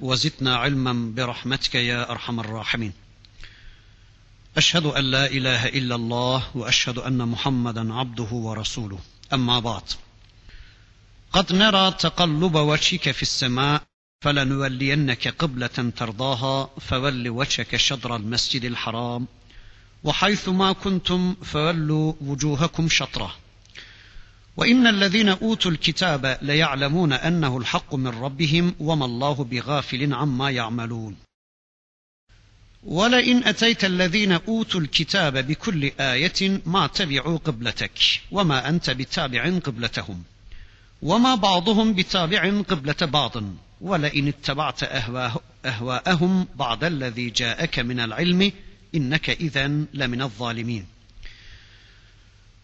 وزدنا علما برحمتك يا أرحم الراحمين. أشهد أن لا إله إلا الله وأشهد أن محمدا عبده ورسوله. أما بعد. قد نرى تقلب وجهك في السماء فلنولينك قبلة ترضاها فول وجهك شطر المسجد الحرام وحيث ما كنتم فولوا وجوهكم شطره. وإن الذين أوتوا الكتاب ليعلمون أنه الحق من ربهم وما الله بغافل عما يعملون. ولئن أتيت الذين أوتوا الكتاب بكل آية ما تبعوا قبلتك وما أنت بتابع قبلتهم وما بعضهم بتابع قبلة بعض ولئن اتبعت أهواءهم بعد الذي جاءك من العلم إنك إذا لمن الظالمين.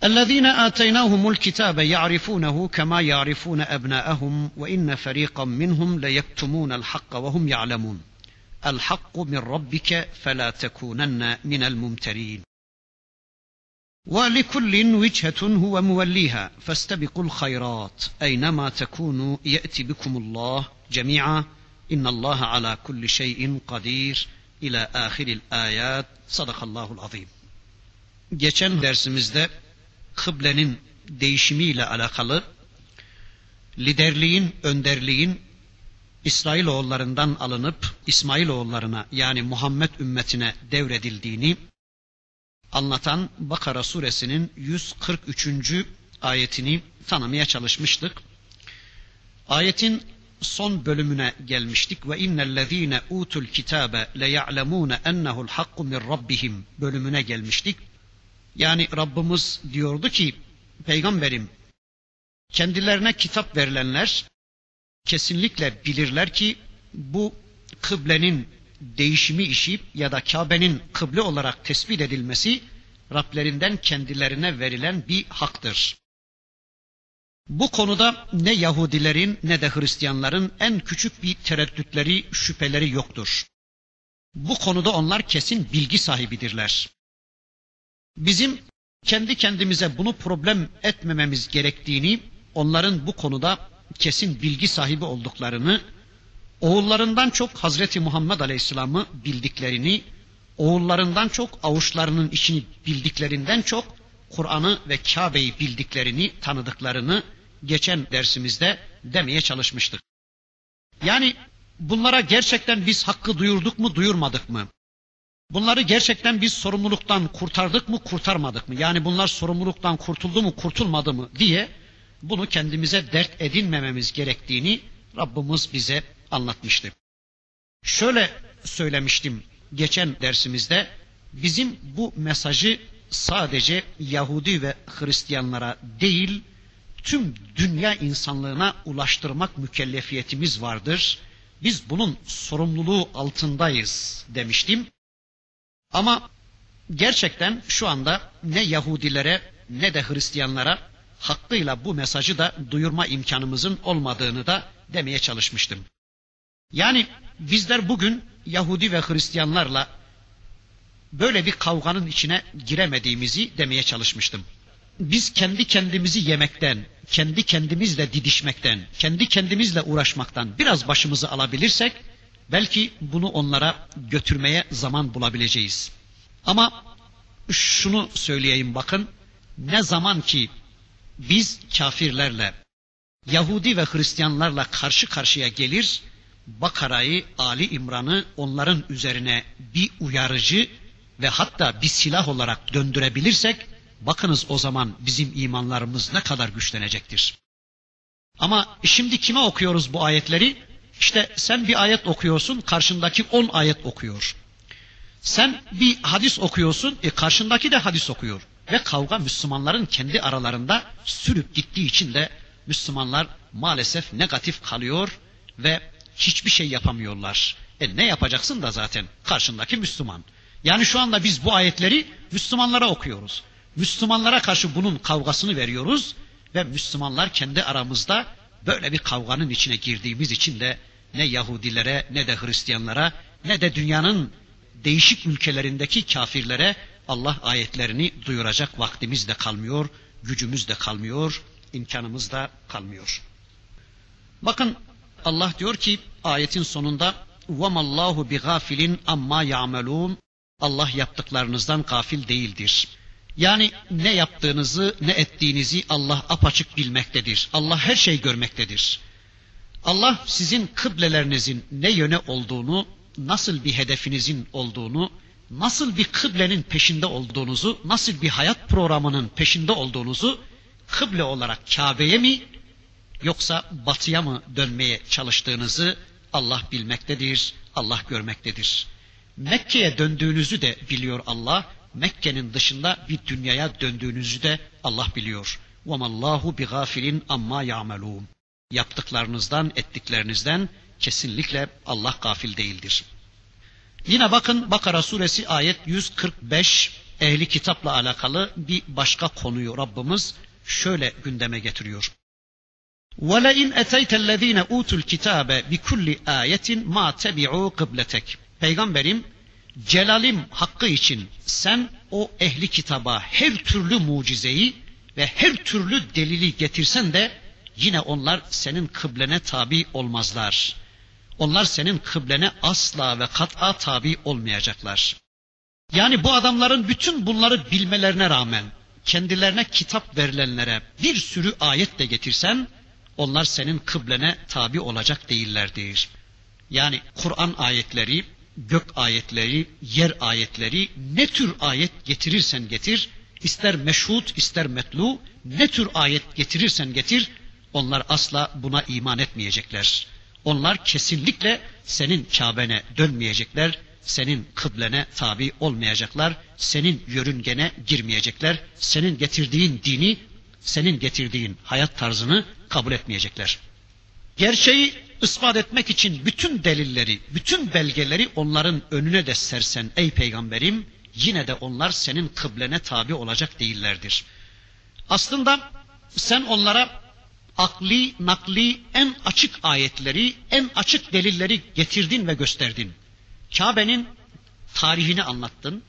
الذين آتيناهم الكتاب يعرفونه كما يعرفون أبناءهم وإن فريقا منهم ليكتمون الحق وهم يعلمون. الحق من ربك فلا تكونن من الممترين. ولكل وجهة هو موليها فاستبقوا الخيرات. أينما تكونوا يأتي بكم الله جميعا. إن الله على كل شيء قدير. إلى آخر الآيات. صدق الله العظيم. Geçen dersimizde kıblenin değişimiyle alakalı liderliğin, önderliğin İsrailoğullarından alınıp İsmailoğullarına yani Muhammed ümmetine devredildiğini anlatan Bakara suresinin 143. ayetini tanımaya çalışmıştık. Ayetin son bölümüne gelmiştik ve innellezine utul kitabe le ya'lemune ennehu'l hakku min rabbihim bölümüne gelmiştik. Yani Rabbimiz diyordu ki peygamberim kendilerine kitap verilenler kesinlikle bilirler ki bu kıblenin değişimi işi ya da Kabe'nin kıble olarak tespit edilmesi Rablerinden kendilerine verilen bir haktır. Bu konuda ne Yahudilerin ne de Hristiyanların en küçük bir tereddütleri, şüpheleri yoktur. Bu konuda onlar kesin bilgi sahibidirler. Bizim kendi kendimize bunu problem etmememiz gerektiğini, onların bu konuda kesin bilgi sahibi olduklarını, oğullarından çok Hazreti Muhammed Aleyhisselam'ı bildiklerini, oğullarından çok avuçlarının içini bildiklerinden çok Kur'an'ı ve Kabe'yi bildiklerini, tanıdıklarını geçen dersimizde demeye çalışmıştık. Yani bunlara gerçekten biz hakkı duyurduk mu, duyurmadık mı? Bunları gerçekten biz sorumluluktan kurtardık mı, kurtarmadık mı? Yani bunlar sorumluluktan kurtuldu mu, kurtulmadı mı diye bunu kendimize dert edinmememiz gerektiğini Rabbimiz bize anlatmıştı. Şöyle söylemiştim geçen dersimizde bizim bu mesajı sadece Yahudi ve Hristiyanlara değil tüm dünya insanlığına ulaştırmak mükellefiyetimiz vardır. Biz bunun sorumluluğu altındayız demiştim. Ama gerçekten şu anda ne Yahudilere ne de Hristiyanlara hakkıyla bu mesajı da duyurma imkanımızın olmadığını da demeye çalışmıştım. Yani bizler bugün Yahudi ve Hristiyanlarla böyle bir kavganın içine giremediğimizi demeye çalışmıştım. Biz kendi kendimizi yemekten, kendi kendimizle didişmekten, kendi kendimizle uğraşmaktan biraz başımızı alabilirsek belki bunu onlara götürmeye zaman bulabileceğiz. Ama şunu söyleyeyim bakın ne zaman ki biz kafirlerle, Yahudi ve Hristiyanlarla karşı karşıya gelir, Bakara'yı, Ali İmran'ı onların üzerine bir uyarıcı ve hatta bir silah olarak döndürebilirsek, bakınız o zaman bizim imanlarımız ne kadar güçlenecektir. Ama şimdi kime okuyoruz bu ayetleri? İşte sen bir ayet okuyorsun, karşındaki on ayet okuyor. Sen bir hadis okuyorsun, e karşındaki de hadis okuyor. Ve kavga Müslümanların kendi aralarında sürüp gittiği için de Müslümanlar maalesef negatif kalıyor ve hiçbir şey yapamıyorlar. E ne yapacaksın da zaten karşındaki Müslüman. Yani şu anda biz bu ayetleri Müslümanlara okuyoruz. Müslümanlara karşı bunun kavgasını veriyoruz ve Müslümanlar kendi aramızda böyle bir kavganın içine girdiğimiz için de ne Yahudilere ne de Hristiyanlara ne de dünyanın değişik ülkelerindeki kafirlere Allah ayetlerini duyuracak vaktimiz de kalmıyor, gücümüz de kalmıyor, imkanımız da kalmıyor. Bakın Allah diyor ki ayetin sonunda وَمَا اللّٰهُ بِغَافِلٍ amma يَعْمَلُونَ Allah yaptıklarınızdan gafil değildir. Yani ne yaptığınızı ne ettiğinizi Allah apaçık bilmektedir. Allah her şeyi görmektedir. Allah sizin kıblelerinizin ne yöne olduğunu, nasıl bir hedefinizin olduğunu, nasıl bir kıblenin peşinde olduğunuzu, nasıl bir hayat programının peşinde olduğunuzu kıble olarak Kabe'ye mi yoksa batıya mı dönmeye çalıştığınızı Allah bilmektedir, Allah görmektedir. Mekke'ye döndüğünüzü de biliyor Allah. Mekke'nin dışında bir dünyaya döndüğünüzü de Allah biliyor. وَمَا اللّٰهُ بِغَافِلٍ amma يَعْمَلُونَ Yaptıklarınızdan, ettiklerinizden kesinlikle Allah gafil değildir. Yine bakın Bakara suresi ayet 145 ehli kitapla alakalı bir başka konuyu Rabbimiz şöyle gündeme getiriyor. وَلَاِنْ اَتَيْتَ الَّذ۪ينَ اُوتُوا الْكِتَابَ بِكُلِّ آيَةٍ مَا تَبِعُوا قِبْلَتَكَ Peygamberim celalim hakkı için sen o ehli kitaba her türlü mucizeyi ve her türlü delili getirsen de yine onlar senin kıblene tabi olmazlar. Onlar senin kıblene asla ve kat'a tabi olmayacaklar. Yani bu adamların bütün bunları bilmelerine rağmen kendilerine kitap verilenlere bir sürü ayet de getirsen onlar senin kıblene tabi olacak değillerdir. Yani Kur'an ayetleri, gök ayetleri, yer ayetleri ne tür ayet getirirsen getir, ister meşhut ister metlu, ne tür ayet getirirsen getir, onlar asla buna iman etmeyecekler. Onlar kesinlikle senin Kabe'ne dönmeyecekler, senin kıblene tabi olmayacaklar, senin yörüngene girmeyecekler, senin getirdiğin dini, senin getirdiğin hayat tarzını kabul etmeyecekler. Gerçeği ispat etmek için bütün delilleri, bütün belgeleri onların önüne de sersen ey peygamberim, yine de onlar senin kıblene tabi olacak değillerdir. Aslında sen onlara akli, nakli en açık ayetleri, en açık delilleri getirdin ve gösterdin. Kabe'nin tarihini anlattın.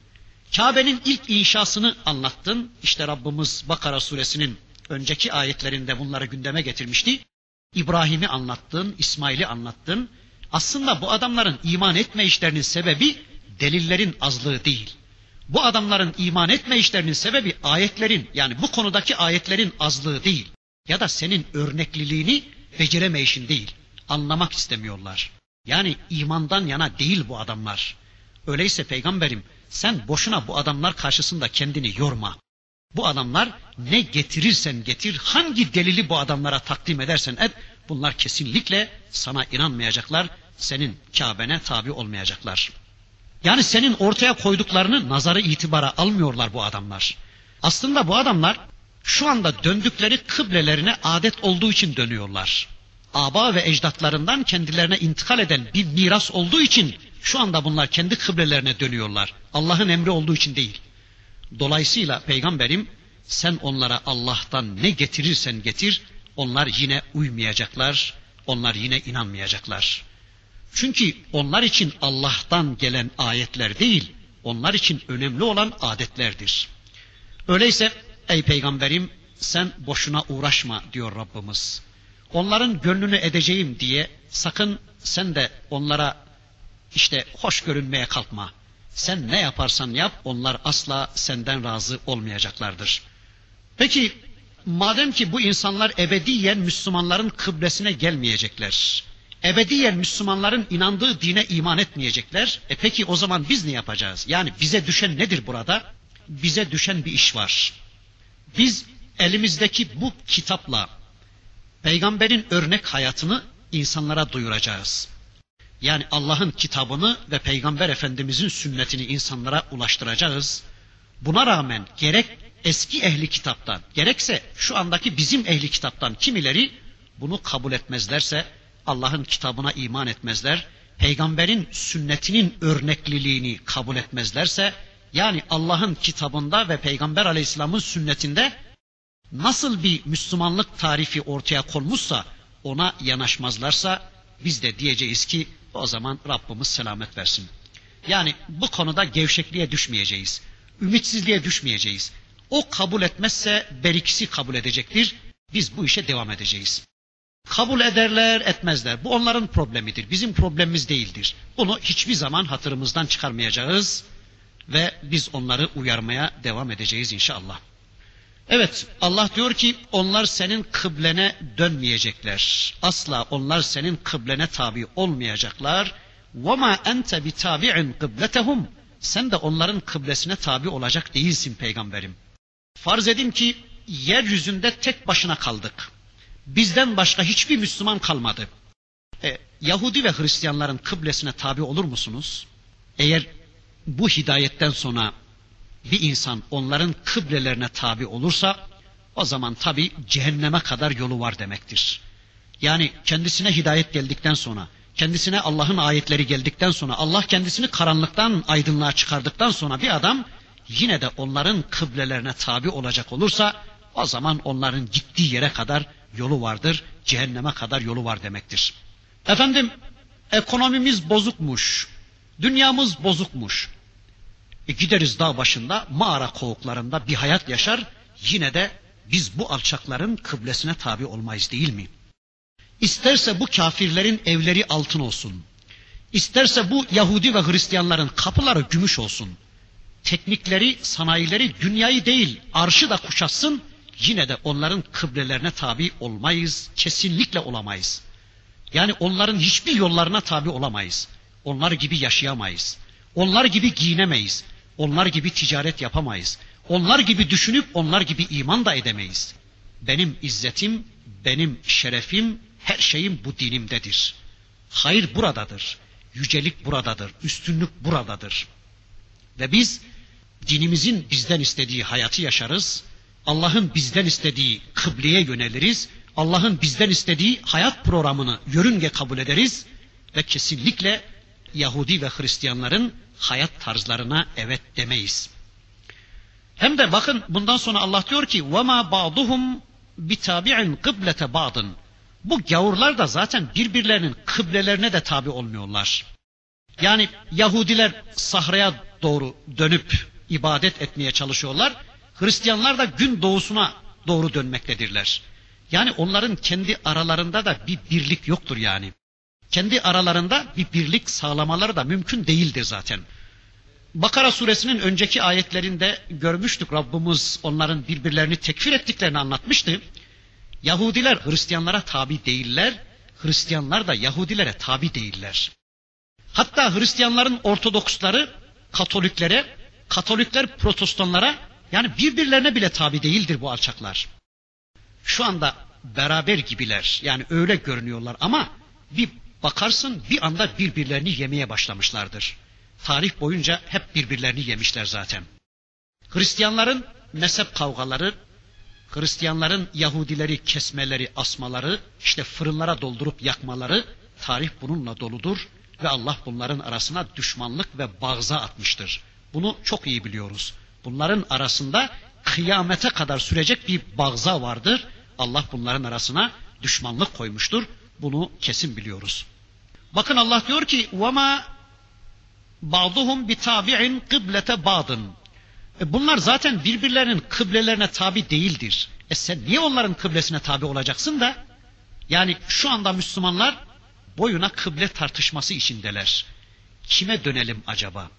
Kabe'nin ilk inşasını anlattın. İşte Rabbimiz Bakara suresinin önceki ayetlerinde bunları gündeme getirmişti. İbrahim'i anlattın, İsmail'i anlattın. Aslında bu adamların iman etme işlerinin sebebi delillerin azlığı değil. Bu adamların iman etme işlerinin sebebi ayetlerin yani bu konudaki ayetlerin azlığı değil. Ya da senin örnekliliğini beceremeyişin değil. Anlamak istemiyorlar. Yani imandan yana değil bu adamlar. Öyleyse peygamberim sen boşuna bu adamlar karşısında kendini yorma. Bu adamlar ne getirirsen getir, hangi delili bu adamlara takdim edersen et, bunlar kesinlikle sana inanmayacaklar, senin Kabe'ne tabi olmayacaklar. Yani senin ortaya koyduklarını nazarı itibara almıyorlar bu adamlar. Aslında bu adamlar şu anda döndükleri kıblelerine adet olduğu için dönüyorlar. Aba ve ecdatlarından kendilerine intikal eden bir miras olduğu için şu anda bunlar kendi kıblelerine dönüyorlar. Allah'ın emri olduğu için değil. Dolayısıyla peygamberim sen onlara Allah'tan ne getirirsen getir onlar yine uymayacaklar, onlar yine inanmayacaklar. Çünkü onlar için Allah'tan gelen ayetler değil, onlar için önemli olan adetlerdir. Öyleyse ey peygamberim sen boşuna uğraşma diyor Rabbimiz. Onların gönlünü edeceğim diye sakın sen de onlara işte hoş görünmeye kalkma. Sen ne yaparsan yap onlar asla senden razı olmayacaklardır. Peki madem ki bu insanlar ebediyen Müslümanların kıblesine gelmeyecekler. Ebediyen Müslümanların inandığı dine iman etmeyecekler. E peki o zaman biz ne yapacağız? Yani bize düşen nedir burada? Bize düşen bir iş var. Biz elimizdeki bu kitapla peygamberin örnek hayatını insanlara duyuracağız. Yani Allah'ın kitabını ve Peygamber Efendimizin sünnetini insanlara ulaştıracağız. Buna rağmen gerek eski ehli kitaptan gerekse şu andaki bizim ehli kitaptan kimileri bunu kabul etmezlerse Allah'ın kitabına iman etmezler. peygamberin sünnetinin örnekliliğini kabul etmezlerse yani Allah'ın kitabında ve peygamber aleyhisselamın sünnetinde nasıl bir Müslümanlık tarifi ortaya konmuşsa ona yanaşmazlarsa biz de diyeceğiz ki o zaman Rabbimiz selamet versin. Yani bu konuda gevşekliğe düşmeyeceğiz. Ümitsizliğe düşmeyeceğiz. O kabul etmezse berikisi kabul edecektir. Biz bu işe devam edeceğiz. Kabul ederler etmezler. Bu onların problemidir. Bizim problemimiz değildir. Bunu hiçbir zaman hatırımızdan çıkarmayacağız ve biz onları uyarmaya devam edeceğiz inşallah. Evet Allah diyor ki onlar senin kıblene dönmeyecekler. Asla onlar senin kıblene tabi olmayacaklar. وَمَا أَنْتَ بِتَابِعٍ قِبْلَتَهُمْ Sen de onların kıblesine tabi olacak değilsin peygamberim. Farz edin ki yeryüzünde tek başına kaldık. Bizden başka hiçbir Müslüman kalmadı. E, Yahudi ve Hristiyanların kıblesine tabi olur musunuz? Eğer bu hidayetten sonra bir insan onların kıblelerine tabi olursa o zaman tabi cehenneme kadar yolu var demektir. Yani kendisine hidayet geldikten sonra, kendisine Allah'ın ayetleri geldikten sonra, Allah kendisini karanlıktan aydınlığa çıkardıktan sonra bir adam yine de onların kıblelerine tabi olacak olursa o zaman onların gittiği yere kadar yolu vardır, cehenneme kadar yolu var demektir. Efendim ekonomimiz bozukmuş, dünyamız bozukmuş. E gideriz dağ başında mağara kovuklarında bir hayat yaşar yine de biz bu alçakların kıblesine tabi olmayız değil mi? İsterse bu kafirlerin evleri altın olsun. İsterse bu Yahudi ve Hristiyanların kapıları gümüş olsun. Teknikleri, sanayileri dünyayı değil arşı da kuşatsın yine de onların kıblelerine tabi olmayız. Kesinlikle olamayız. Yani onların hiçbir yollarına tabi olamayız. Onlar gibi yaşayamayız. Onlar gibi giyinemeyiz. Onlar gibi ticaret yapamayız. Onlar gibi düşünüp onlar gibi iman da edemeyiz. Benim izzetim, benim şerefim, her şeyim bu dinimdedir. Hayır buradadır. Yücelik buradadır. Üstünlük buradadır. Ve biz dinimizin bizden istediği hayatı yaşarız. Allah'ın bizden istediği kıbleye yöneliriz. Allah'ın bizden istediği hayat programını yörünge kabul ederiz ve kesinlikle Yahudi ve Hristiyanların hayat tarzlarına evet demeyiz. Hem de bakın bundan sonra Allah diyor ki وَمَا بَعْضُهُمْ بِتَابِعٍ قِبْلَةَ بَعْضٍ Bu gavurlar da zaten birbirlerinin kıblelerine de tabi olmuyorlar. Yani Yahudiler sahraya doğru dönüp ibadet etmeye çalışıyorlar. Hristiyanlar da gün doğusuna doğru dönmektedirler. Yani onların kendi aralarında da bir birlik yoktur yani kendi aralarında bir birlik sağlamaları da mümkün değildir zaten. Bakara suresinin önceki ayetlerinde görmüştük Rabbimiz onların birbirlerini tekfir ettiklerini anlatmıştı. Yahudiler Hristiyanlara tabi değiller, Hristiyanlar da Yahudilere tabi değiller. Hatta Hristiyanların Ortodoksları Katoliklere, Katolikler Protestanlara yani birbirlerine bile tabi değildir bu alçaklar. Şu anda beraber gibiler yani öyle görünüyorlar ama bir Bakarsın bir anda birbirlerini yemeye başlamışlardır. Tarih boyunca hep birbirlerini yemişler zaten. Hristiyanların mezhep kavgaları, Hristiyanların Yahudileri kesmeleri, asmaları, işte fırınlara doldurup yakmaları tarih bununla doludur ve Allah bunların arasına düşmanlık ve bağza atmıştır. Bunu çok iyi biliyoruz. Bunların arasında kıyamete kadar sürecek bir bağza vardır. Allah bunların arasına düşmanlık koymuştur. Bunu kesin biliyoruz. Bakın Allah diyor ki وَمَا بَعْضُهُمْ بِتَابِعٍ قِبْلَةَ بَعْضٍ e Bunlar zaten birbirlerinin kıblelerine tabi değildir. E sen niye onların kıblesine tabi olacaksın da? Yani şu anda Müslümanlar boyuna kıble tartışması içindeler. Kime dönelim acaba?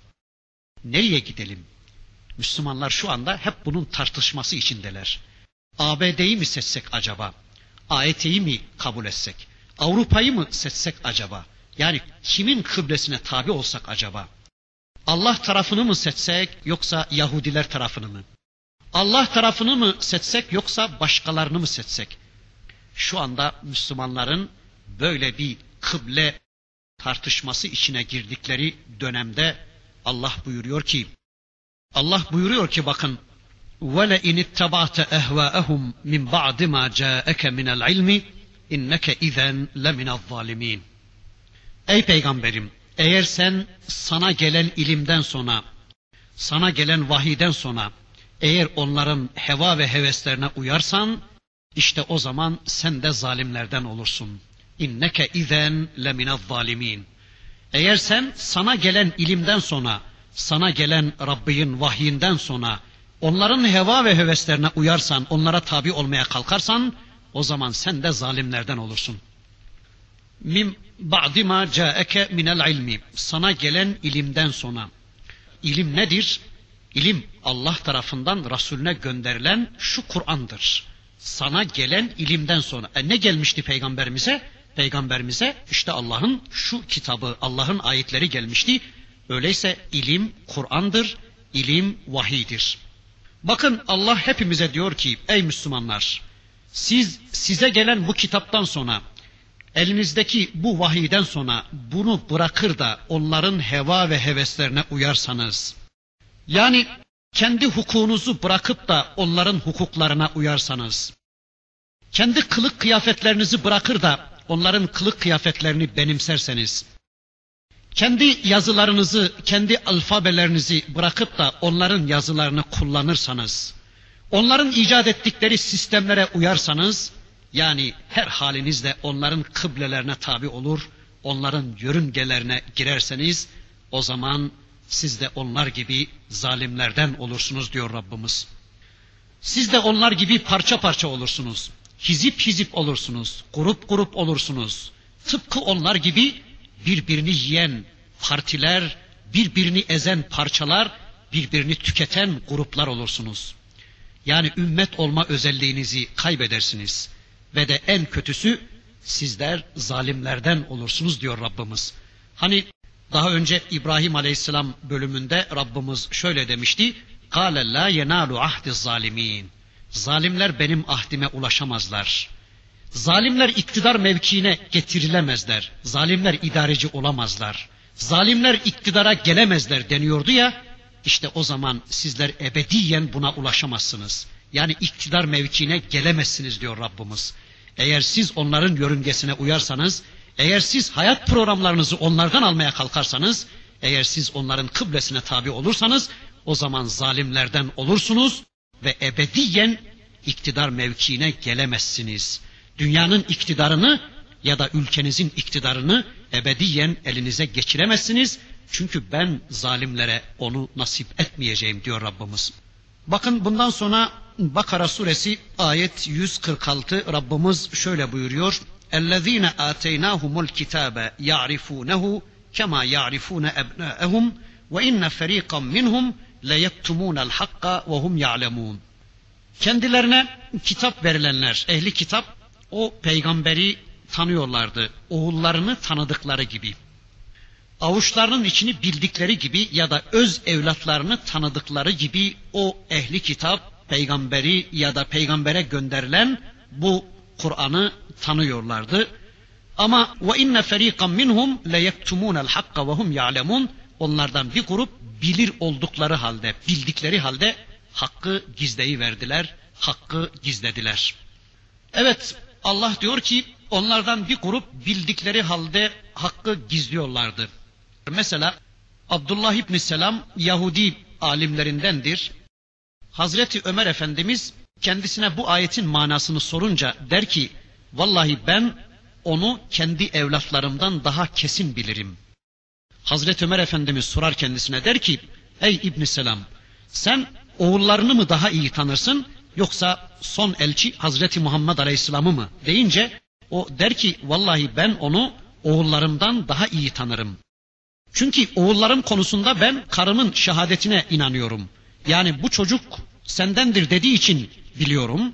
Nereye gidelim? Müslümanlar şu anda hep bunun tartışması içindeler. ABD'yi mi seçsek acaba? AET'yi mi kabul etsek? Avrupa'yı mı seçsek acaba? Yani kimin kıblesine tabi olsak acaba? Allah tarafını mı seçsek yoksa Yahudiler tarafını mı? Allah tarafını mı seçsek yoksa başkalarını mı seçsek? Şu anda Müslümanların böyle bir kıble tartışması içine girdikleri dönemde Allah buyuruyor ki Allah buyuruyor ki bakın وَلَاِنِ اتَّبَعْتَ اَهْوَاءَهُمْ مِنْ بَعْدِ مَا جَاءَكَ مِنَ الْعِلْمِ اِنَّكَ اِذَنْ لَمِنَ الظَّالِمِينَ Ey peygamberim eğer sen sana gelen ilimden sonra sana gelen vahiden sonra eğer onların heva ve heveslerine uyarsan işte o zaman sen de zalimlerden olursun. İnneke izen leminez zalimin. Eğer sen sana gelen ilimden sonra, sana gelen Rabbin vahyinden sonra onların heva ve heveslerine uyarsan, onlara tabi olmaya kalkarsan o zaman sen de zalimlerden olursun. Mim ba'di ma ca'eke minel ilmi. Sana gelen ilimden sonra. İlim nedir? İlim Allah tarafından Resulüne gönderilen şu Kur'an'dır. Sana gelen ilimden sonra. E ne gelmişti peygamberimize? Peygamberimize işte Allah'ın şu kitabı, Allah'ın ayetleri gelmişti. Öyleyse ilim Kur'an'dır, ilim vahidir. Bakın Allah hepimize diyor ki ey Müslümanlar siz size gelen bu kitaptan sonra elinizdeki bu vahiyden sonra bunu bırakır da onların heva ve heveslerine uyarsanız yani kendi hukukunuzu bırakıp da onların hukuklarına uyarsanız kendi kılık kıyafetlerinizi bırakır da onların kılık kıyafetlerini benimserseniz kendi yazılarınızı, kendi alfabelerinizi bırakıp da onların yazılarını kullanırsanız, onların icat ettikleri sistemlere uyarsanız, yani her halinizde onların kıblelerine tabi olur, onların yörüngelerine girerseniz, o zaman siz de onlar gibi zalimlerden olursunuz diyor Rabbimiz. Siz de onlar gibi parça parça olursunuz Hizip hizip olursunuz. Grup grup olursunuz. Tıpkı onlar gibi birbirini yiyen partiler, birbirini ezen parçalar, birbirini tüketen gruplar olursunuz. Yani ümmet olma özelliğinizi kaybedersiniz. Ve de en kötüsü sizler zalimlerden olursunuz diyor Rabbimiz. Hani daha önce İbrahim Aleyhisselam bölümünde Rabbimiz şöyle demişti. قَالَ لَا يَنَالُ عَهْدِ الظَّالِم۪ينَ Zalimler benim ahdime ulaşamazlar. Zalimler iktidar mevkiine getirilemezler. Zalimler idareci olamazlar. Zalimler iktidara gelemezler deniyordu ya. İşte o zaman sizler ebediyen buna ulaşamazsınız. Yani iktidar mevkiine gelemezsiniz diyor Rabbimiz. Eğer siz onların yörüngesine uyarsanız, eğer siz hayat programlarınızı onlardan almaya kalkarsanız, eğer siz onların kıblesine tabi olursanız, o zaman zalimlerden olursunuz ve ebediyen iktidar mevkiine gelemezsiniz. Dünyanın iktidarını ya da ülkenizin iktidarını ebediyen elinize geçiremezsiniz. Çünkü ben zalimlere onu nasip etmeyeceğim diyor Rabbimiz. Bakın bundan sonra Bakara suresi ayet 146 Rabbimiz şöyle buyuruyor. اَلَّذ۪ينَ آتَيْنَاهُمُ الْكِتَابَ يَعْرِفُونَهُ كَمَا يَعْرِفُونَ أَبْنَاءَهُمْ وَاِنَّ فَر۪يقًا مِّنْهُمْ لَيَكْتُمُونَ الْحَقَّ وَهُمْ يَعْلَمُونَ Kendilerine kitap verilenler, ehli kitap o peygamberi tanıyorlardı. Oğullarını tanıdıkları gibi. Avuçlarının içini bildikleri gibi ya da öz evlatlarını tanıdıkları gibi o ehli kitap peygamberi ya da peygambere gönderilen bu Kur'an'ı tanıyorlardı. Ama ve inne feriqan minhum le yektumunel hakka ve hum ya'lemun. Onlardan bir grup bilir oldukları halde, bildikleri halde hakkı gizleyi verdiler, hakkı gizlediler. Evet, Allah diyor ki onlardan bir grup bildikleri halde hakkı gizliyorlardı. Mesela Abdullah İbni Selam Yahudi alimlerindendir. Hazreti Ömer Efendimiz kendisine bu ayetin manasını sorunca der ki vallahi ben onu kendi evlatlarımdan daha kesin bilirim. Hazreti Ömer Efendimiz sorar kendisine der ki ey İbn Selam sen oğullarını mı daha iyi tanırsın yoksa son elçi Hazreti Muhammed Aleyhisselam'ı mı deyince o der ki vallahi ben onu oğullarımdan daha iyi tanırım. Çünkü oğullarım konusunda ben karımın şehadetine inanıyorum. Yani bu çocuk sendendir dediği için biliyorum.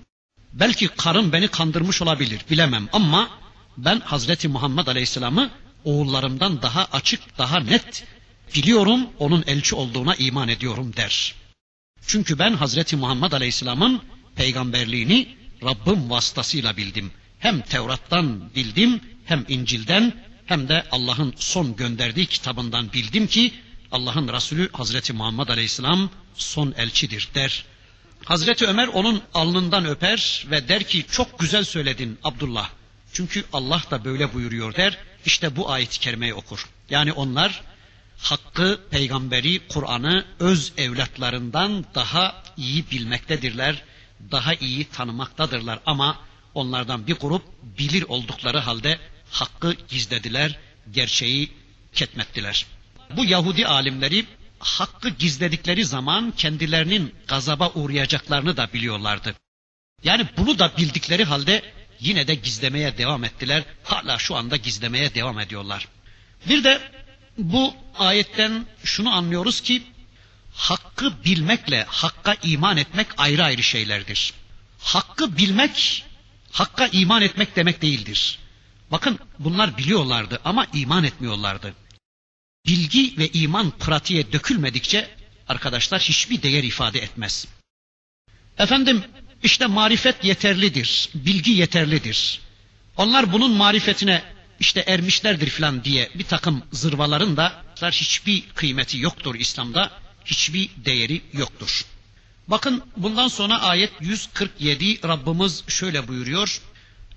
Belki karım beni kandırmış olabilir bilemem ama ben Hazreti Muhammed Aleyhisselam'ı oğullarımdan daha açık, daha net biliyorum, onun elçi olduğuna iman ediyorum der. Çünkü ben Hazreti Muhammed Aleyhisselam'ın peygamberliğini Rabbim vasıtasıyla bildim. Hem Tevrat'tan bildim, hem İncil'den, hem de Allah'ın son gönderdiği kitabından bildim ki Allah'ın Resulü Hazreti Muhammed Aleyhisselam son elçidir der. Hazreti Ömer onun alnından öper ve der ki çok güzel söyledin Abdullah. Çünkü Allah da böyle buyuruyor der. İşte bu ayet-i kerimeyi okur. Yani onlar hakkı, peygamberi, Kur'an'ı öz evlatlarından daha iyi bilmektedirler, daha iyi tanımaktadırlar ama onlardan bir grup bilir oldukları halde hakkı gizlediler, gerçeği ketmettiler. Bu Yahudi alimleri hakkı gizledikleri zaman kendilerinin gazaba uğrayacaklarını da biliyorlardı. Yani bunu da bildikleri halde yine de gizlemeye devam ettiler. Hala şu anda gizlemeye devam ediyorlar. Bir de bu ayetten şunu anlıyoruz ki hakkı bilmekle hakka iman etmek ayrı ayrı şeylerdir. Hakkı bilmek hakka iman etmek demek değildir. Bakın bunlar biliyorlardı ama iman etmiyorlardı. Bilgi ve iman pratiğe dökülmedikçe arkadaşlar hiçbir değer ifade etmez. Efendim işte marifet yeterlidir, bilgi yeterlidir. Onlar bunun marifetine işte ermişlerdir filan diye bir takım zırvaların da hiçbir kıymeti yoktur İslam'da, hiçbir değeri yoktur. Bakın bundan sonra ayet 147 Rabbimiz şöyle buyuruyor.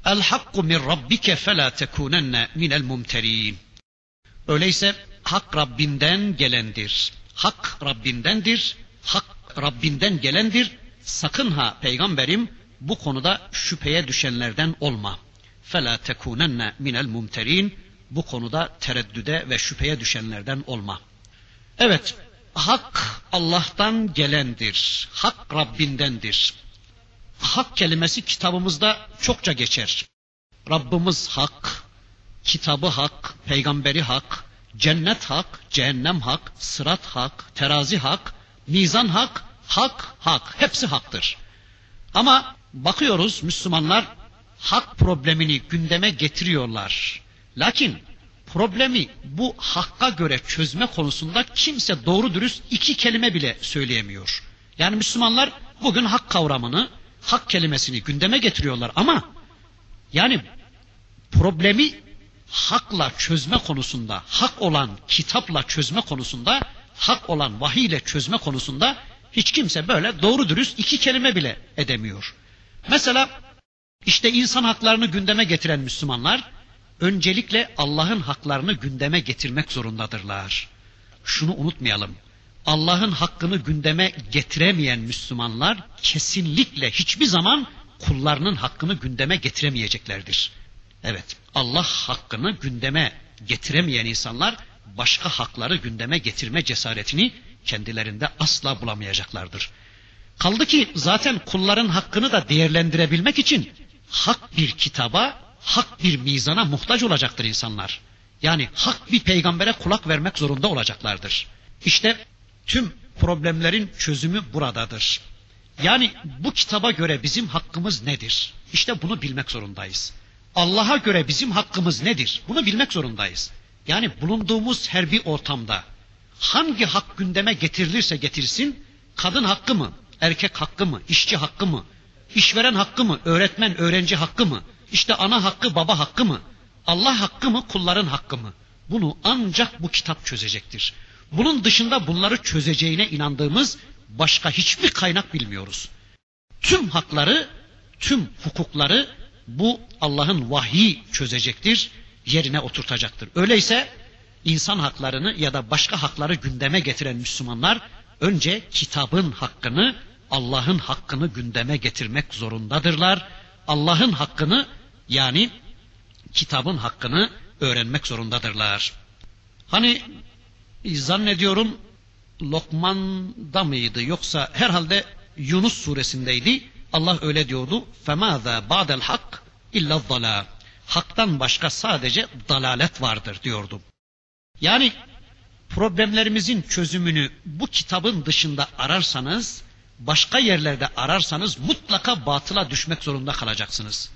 El hakku min rabbike fela tekunenne minel mumterin. Öyleyse hak Rabbinden gelendir. Hak Rabbindendir. Hak Rabbinden gelendir. Sakın ha peygamberim bu konuda şüpheye düşenlerden olma. Fela tekunenne minel mumterin. Bu konuda tereddüde ve şüpheye düşenlerden olma. Evet, hak Allah'tan gelendir. Hak Rabbindendir. Hak kelimesi kitabımızda çokça geçer. Rabbimiz hak, kitabı hak, peygamberi hak, cennet hak, cehennem hak, sırat hak, terazi hak, mizan hak, hak, hak. Hepsi haktır. Ama bakıyoruz Müslümanlar hak problemini gündeme getiriyorlar. Lakin problemi bu hakka göre çözme konusunda kimse doğru dürüst iki kelime bile söyleyemiyor. Yani Müslümanlar bugün hak kavramını, hak kelimesini gündeme getiriyorlar ama yani problemi hakla çözme konusunda, hak olan kitapla çözme konusunda, hak olan vahiy ile çözme konusunda hiç kimse böyle doğru dürüst iki kelime bile edemiyor. Mesela işte insan haklarını gündeme getiren Müslümanlar öncelikle Allah'ın haklarını gündeme getirmek zorundadırlar. Şunu unutmayalım. Allah'ın hakkını gündeme getiremeyen Müslümanlar kesinlikle hiçbir zaman kullarının hakkını gündeme getiremeyeceklerdir. Evet, Allah hakkını gündeme getiremeyen insanlar başka hakları gündeme getirme cesaretini kendilerinde asla bulamayacaklardır. Kaldı ki zaten kulların hakkını da değerlendirebilmek için hak bir kitaba, hak bir mizana muhtaç olacaktır insanlar. Yani hak bir peygambere kulak vermek zorunda olacaklardır. İşte tüm problemlerin çözümü buradadır. Yani bu kitaba göre bizim hakkımız nedir? İşte bunu bilmek zorundayız. Allah'a göre bizim hakkımız nedir? Bunu bilmek zorundayız. Yani bulunduğumuz her bir ortamda hangi hak gündeme getirilirse getirsin, kadın hakkı mı, erkek hakkı mı, işçi hakkı mı, işveren hakkı mı, öğretmen öğrenci hakkı mı, işte ana hakkı baba hakkı mı, Allah hakkı mı, kulların hakkı mı? Bunu ancak bu kitap çözecektir. Bunun dışında bunları çözeceğine inandığımız başka hiçbir kaynak bilmiyoruz. Tüm hakları, tüm hukukları bu Allah'ın vahyi çözecektir, yerine oturtacaktır. Öyleyse insan haklarını ya da başka hakları gündeme getiren Müslümanlar önce kitabın hakkını, Allah'ın hakkını gündeme getirmek zorundadırlar. Allah'ın hakkını yani kitabın hakkını öğrenmek zorundadırlar. Hani zannediyorum Lokman'da mıydı yoksa herhalde Yunus suresindeydi. Allah öyle diyordu. فَمَاذَا بَعْدَ الْحَقِّ اِلَّا الضَّلَى Haktan başka sadece dalalet vardır diyordu. Yani problemlerimizin çözümünü bu kitabın dışında ararsanız, başka yerlerde ararsanız mutlaka batıla düşmek zorunda kalacaksınız.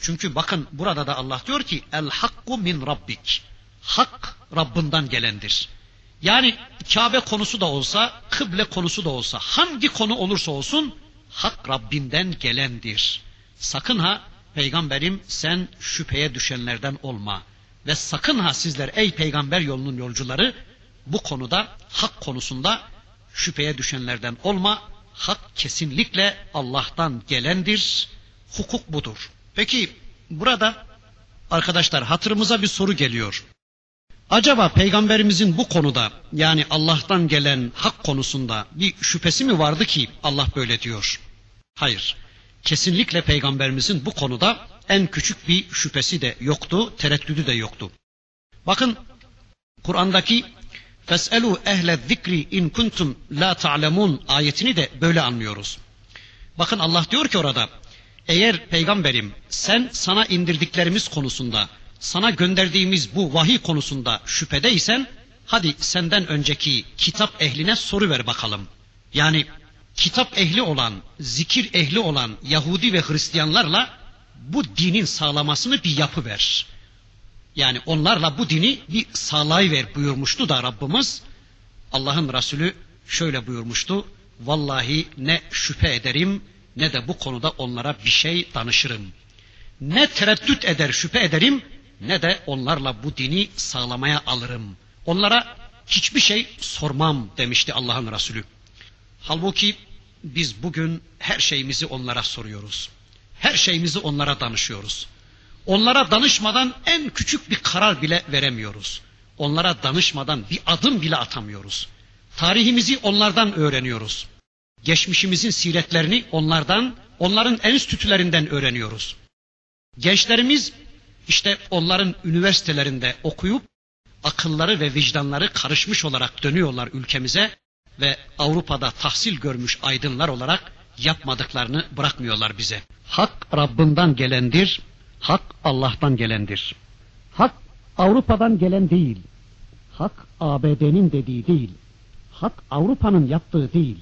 Çünkü bakın burada da Allah diyor ki el hakku min rabbik. Hak Rabbinden gelendir. Yani Kabe konusu da olsa, kıble konusu da olsa, hangi konu olursa olsun hak Rabbinden gelendir. Sakın ha peygamberim sen şüpheye düşenlerden olma. Ve sakın ha sizler ey peygamber yolunun yolcuları bu konuda hak konusunda şüpheye düşenlerden olma. Hak kesinlikle Allah'tan gelendir. Hukuk budur. Peki burada arkadaşlar hatırımıza bir soru geliyor. Acaba peygamberimizin bu konuda yani Allah'tan gelen hak konusunda bir şüphesi mi vardı ki Allah böyle diyor? Hayır. Kesinlikle peygamberimizin bu konuda en küçük bir şüphesi de yoktu, tereddüdü de yoktu. Bakın Kur'an'daki Feselu ehle zikri in kuntum la ta'lemun ayetini de böyle anlıyoruz. Bakın Allah diyor ki orada eğer peygamberim sen sana indirdiklerimiz konusunda sana gönderdiğimiz bu vahiy konusunda şüphedeysen hadi senden önceki kitap ehline soru ver bakalım. Yani kitap ehli olan, zikir ehli olan Yahudi ve Hristiyanlarla bu dinin sağlamasını bir yapı ver. Yani onlarla bu dini bir sağlayıver buyurmuştu da Rabbimiz. Allah'ın Resulü şöyle buyurmuştu. Vallahi ne şüphe ederim ne de bu konuda onlara bir şey danışırım. Ne tereddüt eder şüphe ederim ne de onlarla bu dini sağlamaya alırım. Onlara hiçbir şey sormam demişti Allah'ın Resulü. Halbuki biz bugün her şeyimizi onlara soruyoruz. Her şeyimizi onlara danışıyoruz. Onlara danışmadan en küçük bir karar bile veremiyoruz. Onlara danışmadan bir adım bile atamıyoruz. Tarihimizi onlardan öğreniyoruz. Geçmişimizin siretlerini onlardan, onların enstitülerinden öğreniyoruz. Gençlerimiz işte onların üniversitelerinde okuyup akılları ve vicdanları karışmış olarak dönüyorlar ülkemize ve Avrupa'da tahsil görmüş aydınlar olarak yapmadıklarını bırakmıyorlar bize. Hak Rabbinden gelendir, hak Allah'tan gelendir. Hak Avrupa'dan gelen değil, hak ABD'nin dediği değil, hak Avrupa'nın yaptığı değil,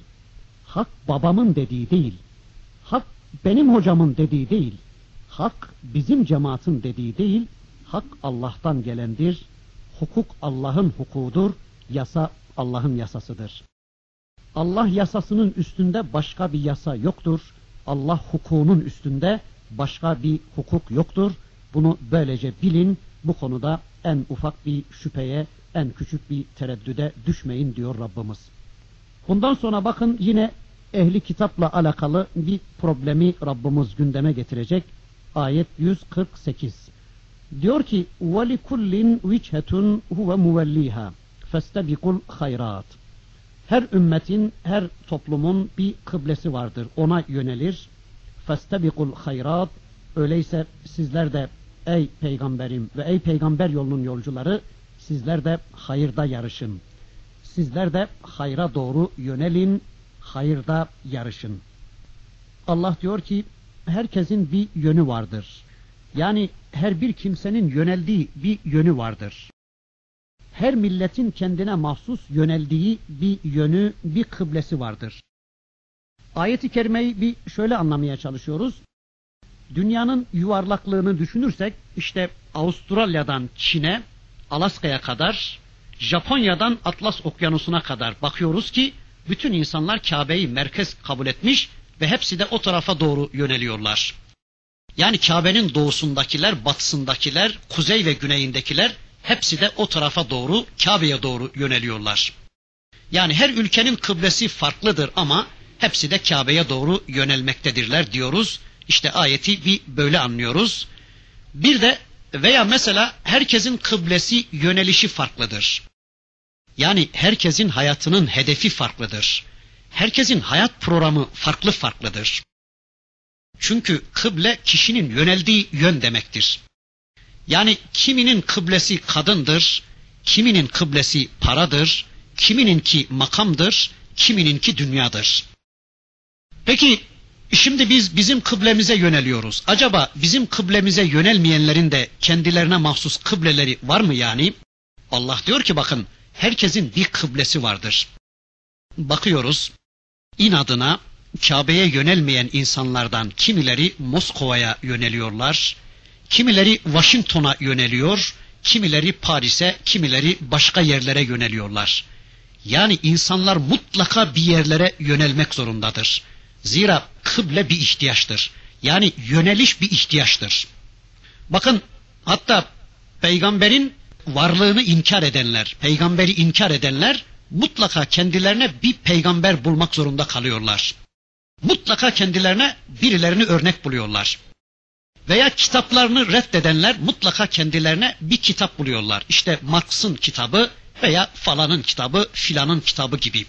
hak babamın dediği değil, hak benim hocamın dediği değil, hak bizim cemaatin dediği değil, hak Allah'tan gelendir, hukuk Allah'ın hukudur, yasa Allah'ın yasasıdır. Allah yasasının üstünde başka bir yasa yoktur. Allah hukukunun üstünde başka bir hukuk yoktur. Bunu böylece bilin. Bu konuda en ufak bir şüpheye, en küçük bir tereddüde düşmeyin diyor Rabbimiz. Bundan sonra bakın yine ehli kitapla alakalı bir problemi Rabbimiz gündeme getirecek. Ayet 148. Diyor ki: "Ve vichhetun huve muvelliha. Festabiqul hayrat." Her ümmetin, her toplumun bir kıblesi vardır. Ona yönelir. Festabikul hayrat. Öyleyse sizler de ey peygamberim ve ey peygamber yolunun yolcuları sizler de hayırda yarışın. Sizler de hayra doğru yönelin, hayırda yarışın. Allah diyor ki herkesin bir yönü vardır. Yani her bir kimsenin yöneldiği bir yönü vardır her milletin kendine mahsus yöneldiği bir yönü, bir kıblesi vardır. Ayet-i kerimeyi bir şöyle anlamaya çalışıyoruz. Dünyanın yuvarlaklığını düşünürsek işte Avustralya'dan Çin'e, Alaska'ya kadar, Japonya'dan Atlas Okyanusu'na kadar bakıyoruz ki bütün insanlar Kabe'yi merkez kabul etmiş ve hepsi de o tarafa doğru yöneliyorlar. Yani Kabe'nin doğusundakiler, batısındakiler, kuzey ve güneyindekiler hepsi de o tarafa doğru, Kabe'ye doğru yöneliyorlar. Yani her ülkenin kıblesi farklıdır ama hepsi de Kabe'ye doğru yönelmektedirler diyoruz. İşte ayeti bir böyle anlıyoruz. Bir de veya mesela herkesin kıblesi yönelişi farklıdır. Yani herkesin hayatının hedefi farklıdır. Herkesin hayat programı farklı farklıdır. Çünkü kıble kişinin yöneldiği yön demektir. Yani kiminin kıblesi kadındır, kiminin kıblesi paradır, kimininki makamdır, kimininki dünyadır. Peki şimdi biz bizim kıblemize yöneliyoruz. Acaba bizim kıblemize yönelmeyenlerin de kendilerine mahsus kıbleleri var mı yani? Allah diyor ki bakın herkesin bir kıblesi vardır. Bakıyoruz inadına Kabe'ye yönelmeyen insanlardan kimileri Moskova'ya yöneliyorlar, Kimileri Washington'a yöneliyor, kimileri Paris'e, kimileri başka yerlere yöneliyorlar. Yani insanlar mutlaka bir yerlere yönelmek zorundadır. Zira kıble bir ihtiyaçtır. Yani yöneliş bir ihtiyaçtır. Bakın hatta peygamberin varlığını inkar edenler, peygamberi inkar edenler mutlaka kendilerine bir peygamber bulmak zorunda kalıyorlar. Mutlaka kendilerine birilerini örnek buluyorlar. Veya kitaplarını reddedenler mutlaka kendilerine bir kitap buluyorlar. İşte Marx'ın kitabı veya falanın kitabı, filanın kitabı gibi.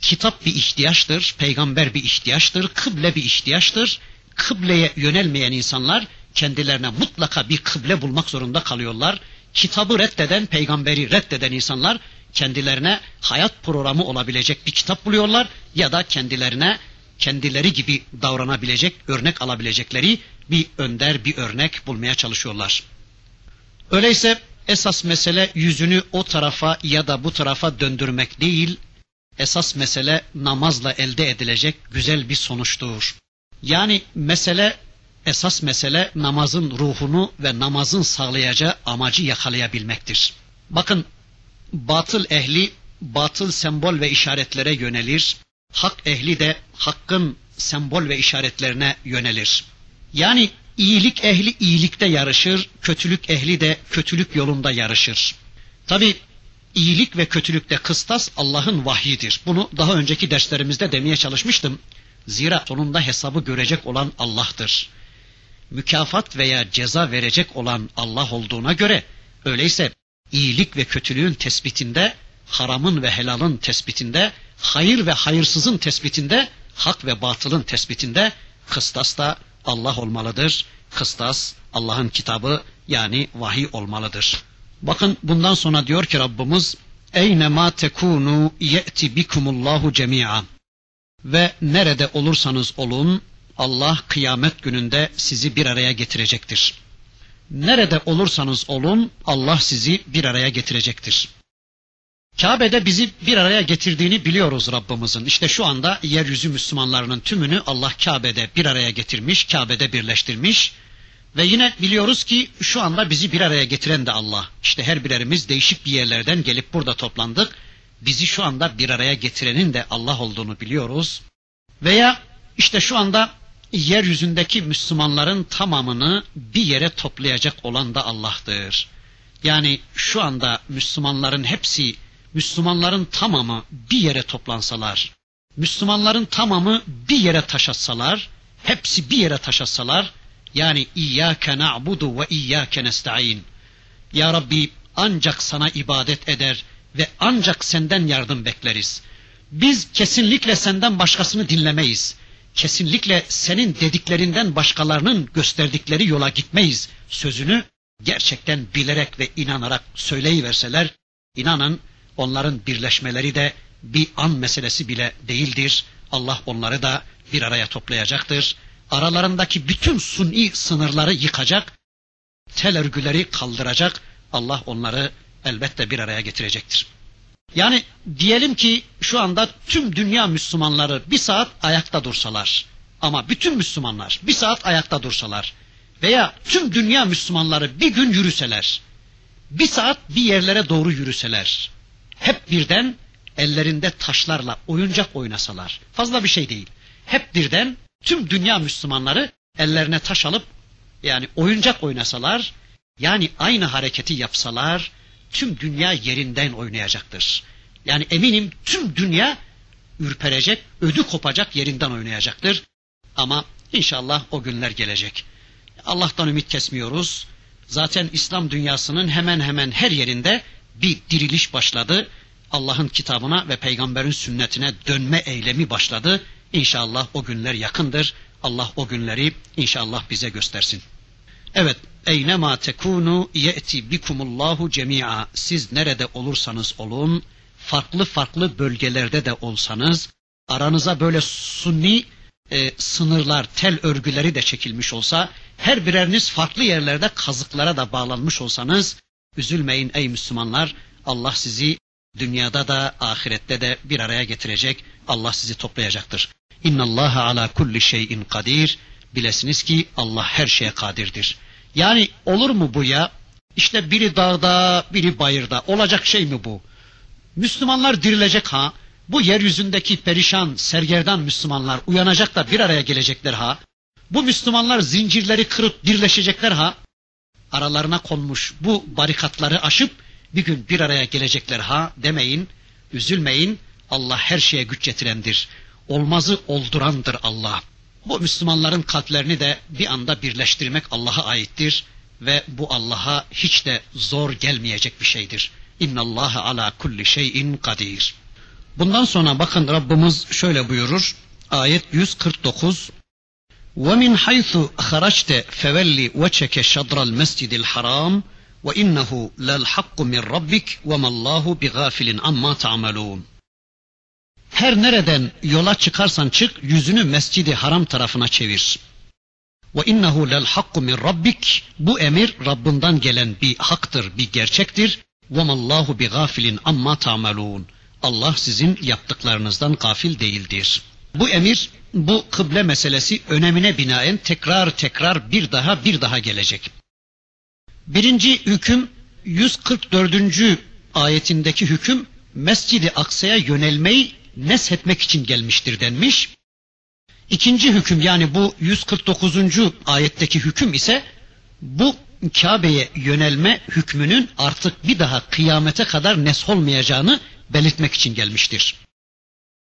Kitap bir ihtiyaçtır, peygamber bir ihtiyaçtır, kıble bir ihtiyaçtır. Kıbleye yönelmeyen insanlar kendilerine mutlaka bir kıble bulmak zorunda kalıyorlar. Kitabı reddeden, peygamberi reddeden insanlar kendilerine hayat programı olabilecek bir kitap buluyorlar ya da kendilerine kendileri gibi davranabilecek, örnek alabilecekleri bir önder, bir örnek bulmaya çalışıyorlar. Öyleyse esas mesele yüzünü o tarafa ya da bu tarafa döndürmek değil, esas mesele namazla elde edilecek güzel bir sonuçtur. Yani mesele, esas mesele namazın ruhunu ve namazın sağlayacağı amacı yakalayabilmektir. Bakın batıl ehli batıl sembol ve işaretlere yönelir, hak ehli de hakkın sembol ve işaretlerine yönelir. Yani iyilik ehli iyilikte yarışır, kötülük ehli de kötülük yolunda yarışır. Tabi iyilik ve kötülükte kıstas Allah'ın vahyidir. Bunu daha önceki derslerimizde demeye çalışmıştım. Zira sonunda hesabı görecek olan Allah'tır. Mükafat veya ceza verecek olan Allah olduğuna göre öyleyse iyilik ve kötülüğün tespitinde, haramın ve helalın tespitinde, hayır ve hayırsızın tespitinde, hak ve batılın tespitinde kıstas da Allah olmalıdır. Kıstas Allah'ın kitabı yani vahiy olmalıdır. Bakın bundan sonra diyor ki Rabbimiz Eyne ma tekunu ye'ti bikumullahu cemi'a. Ve nerede olursanız olun Allah kıyamet gününde sizi bir araya getirecektir. Nerede olursanız olun Allah sizi bir araya getirecektir. Kabe'de bizi bir araya getirdiğini biliyoruz Rabbimizin. İşte şu anda yeryüzü Müslümanlarının tümünü Allah Kabe'de bir araya getirmiş, Kabe'de birleştirmiş. Ve yine biliyoruz ki şu anda bizi bir araya getiren de Allah. İşte her birerimiz değişik bir yerlerden gelip burada toplandık. Bizi şu anda bir araya getirenin de Allah olduğunu biliyoruz. Veya işte şu anda yeryüzündeki Müslümanların tamamını bir yere toplayacak olan da Allah'tır. Yani şu anda Müslümanların hepsi, Müslümanların tamamı bir yere toplansalar, Müslümanların tamamı bir yere taşatsalar, hepsi bir yere taşatsalar, yani İyyâke na'budu ve İyyâke nesta'in. Ya Rabbi ancak sana ibadet eder ve ancak senden yardım bekleriz. Biz kesinlikle senden başkasını dinlemeyiz. Kesinlikle senin dediklerinden başkalarının gösterdikleri yola gitmeyiz. Sözünü gerçekten bilerek ve inanarak söyleyiverseler, inanın onların birleşmeleri de bir an meselesi bile değildir. Allah onları da bir araya toplayacaktır aralarındaki bütün suni sınırları yıkacak, tel örgüleri kaldıracak, Allah onları elbette bir araya getirecektir. Yani diyelim ki şu anda tüm dünya Müslümanları bir saat ayakta dursalar ama bütün Müslümanlar bir saat ayakta dursalar veya tüm dünya Müslümanları bir gün yürüseler, bir saat bir yerlere doğru yürüseler, hep birden ellerinde taşlarla oyuncak oynasalar, fazla bir şey değil. Hep birden tüm dünya Müslümanları ellerine taş alıp yani oyuncak oynasalar yani aynı hareketi yapsalar tüm dünya yerinden oynayacaktır. Yani eminim tüm dünya ürperecek, ödü kopacak yerinden oynayacaktır. Ama inşallah o günler gelecek. Allah'tan ümit kesmiyoruz. Zaten İslam dünyasının hemen hemen her yerinde bir diriliş başladı. Allah'ın kitabına ve peygamberin sünnetine dönme eylemi başladı. İnşallah o günler yakındır. Allah o günleri inşallah bize göstersin. Evet, eynema tekunu ye'ti bikumullahu cemi'a. Siz nerede olursanız olun, farklı farklı bölgelerde de olsanız, aranıza böyle sunni e, sınırlar, tel örgüleri de çekilmiş olsa, her bireriniz farklı yerlerde kazıklara da bağlanmış olsanız, üzülmeyin ey Müslümanlar, Allah sizi dünyada da ahirette de bir araya getirecek, Allah sizi toplayacaktır. İnna Allah ala kulli şeyin kadir. Bilesiniz ki Allah her şeye kadirdir. Yani olur mu bu ya? İşte biri dağda, biri bayırda. Olacak şey mi bu? Müslümanlar dirilecek ha. Bu yeryüzündeki perişan, sergerdan Müslümanlar uyanacak da bir araya gelecekler ha. Bu Müslümanlar zincirleri kırıp dirleşecekler ha. Aralarına konmuş bu barikatları aşıp bir gün bir araya gelecekler ha demeyin, üzülmeyin. Allah her şeye güç getirendir olmazı oldurandır Allah. Bu Müslümanların kalplerini de bir anda birleştirmek Allah'a aittir ve bu Allah'a hiç de zor gelmeyecek bir şeydir. İnna Allah ala kulli şeyin kadir. Bundan sonra bakın Rabbimiz şöyle buyurur. Ayet 149 وَمِنْ حَيْثُ خَرَجْتَ فَوَلِّ وَجْهَكَ شَطْرَ الْمَسْجِدِ الْحَرَامِ وَإِنَّهُ لَلْحَقُّ مِنْ رَبِّكَ وَمَا اللّٰهُ بِغَافِلٍ عَمَّا تَعْمَلُونَ Her nereden yola çıkarsan çık yüzünü Mescidi Haram tarafına çevir. Ve innehu lel hakku min rabbik. Bu emir Rabbinden gelen bir haktır, bir gerçektir. Ve mallahu bi gafilin amma ta'malun. Allah sizin yaptıklarınızdan gafil değildir. Bu emir, bu kıble meselesi önemine binaen tekrar tekrar bir daha bir daha gelecek. Birinci hüküm 144. ayetindeki hüküm Mescid-i Aksa'ya yönelmeyi neshetmek için gelmiştir denmiş. İkinci hüküm yani bu 149. ayetteki hüküm ise bu Kabe'ye yönelme hükmünün artık bir daha kıyamete kadar nesholmayacağını belirtmek için gelmiştir.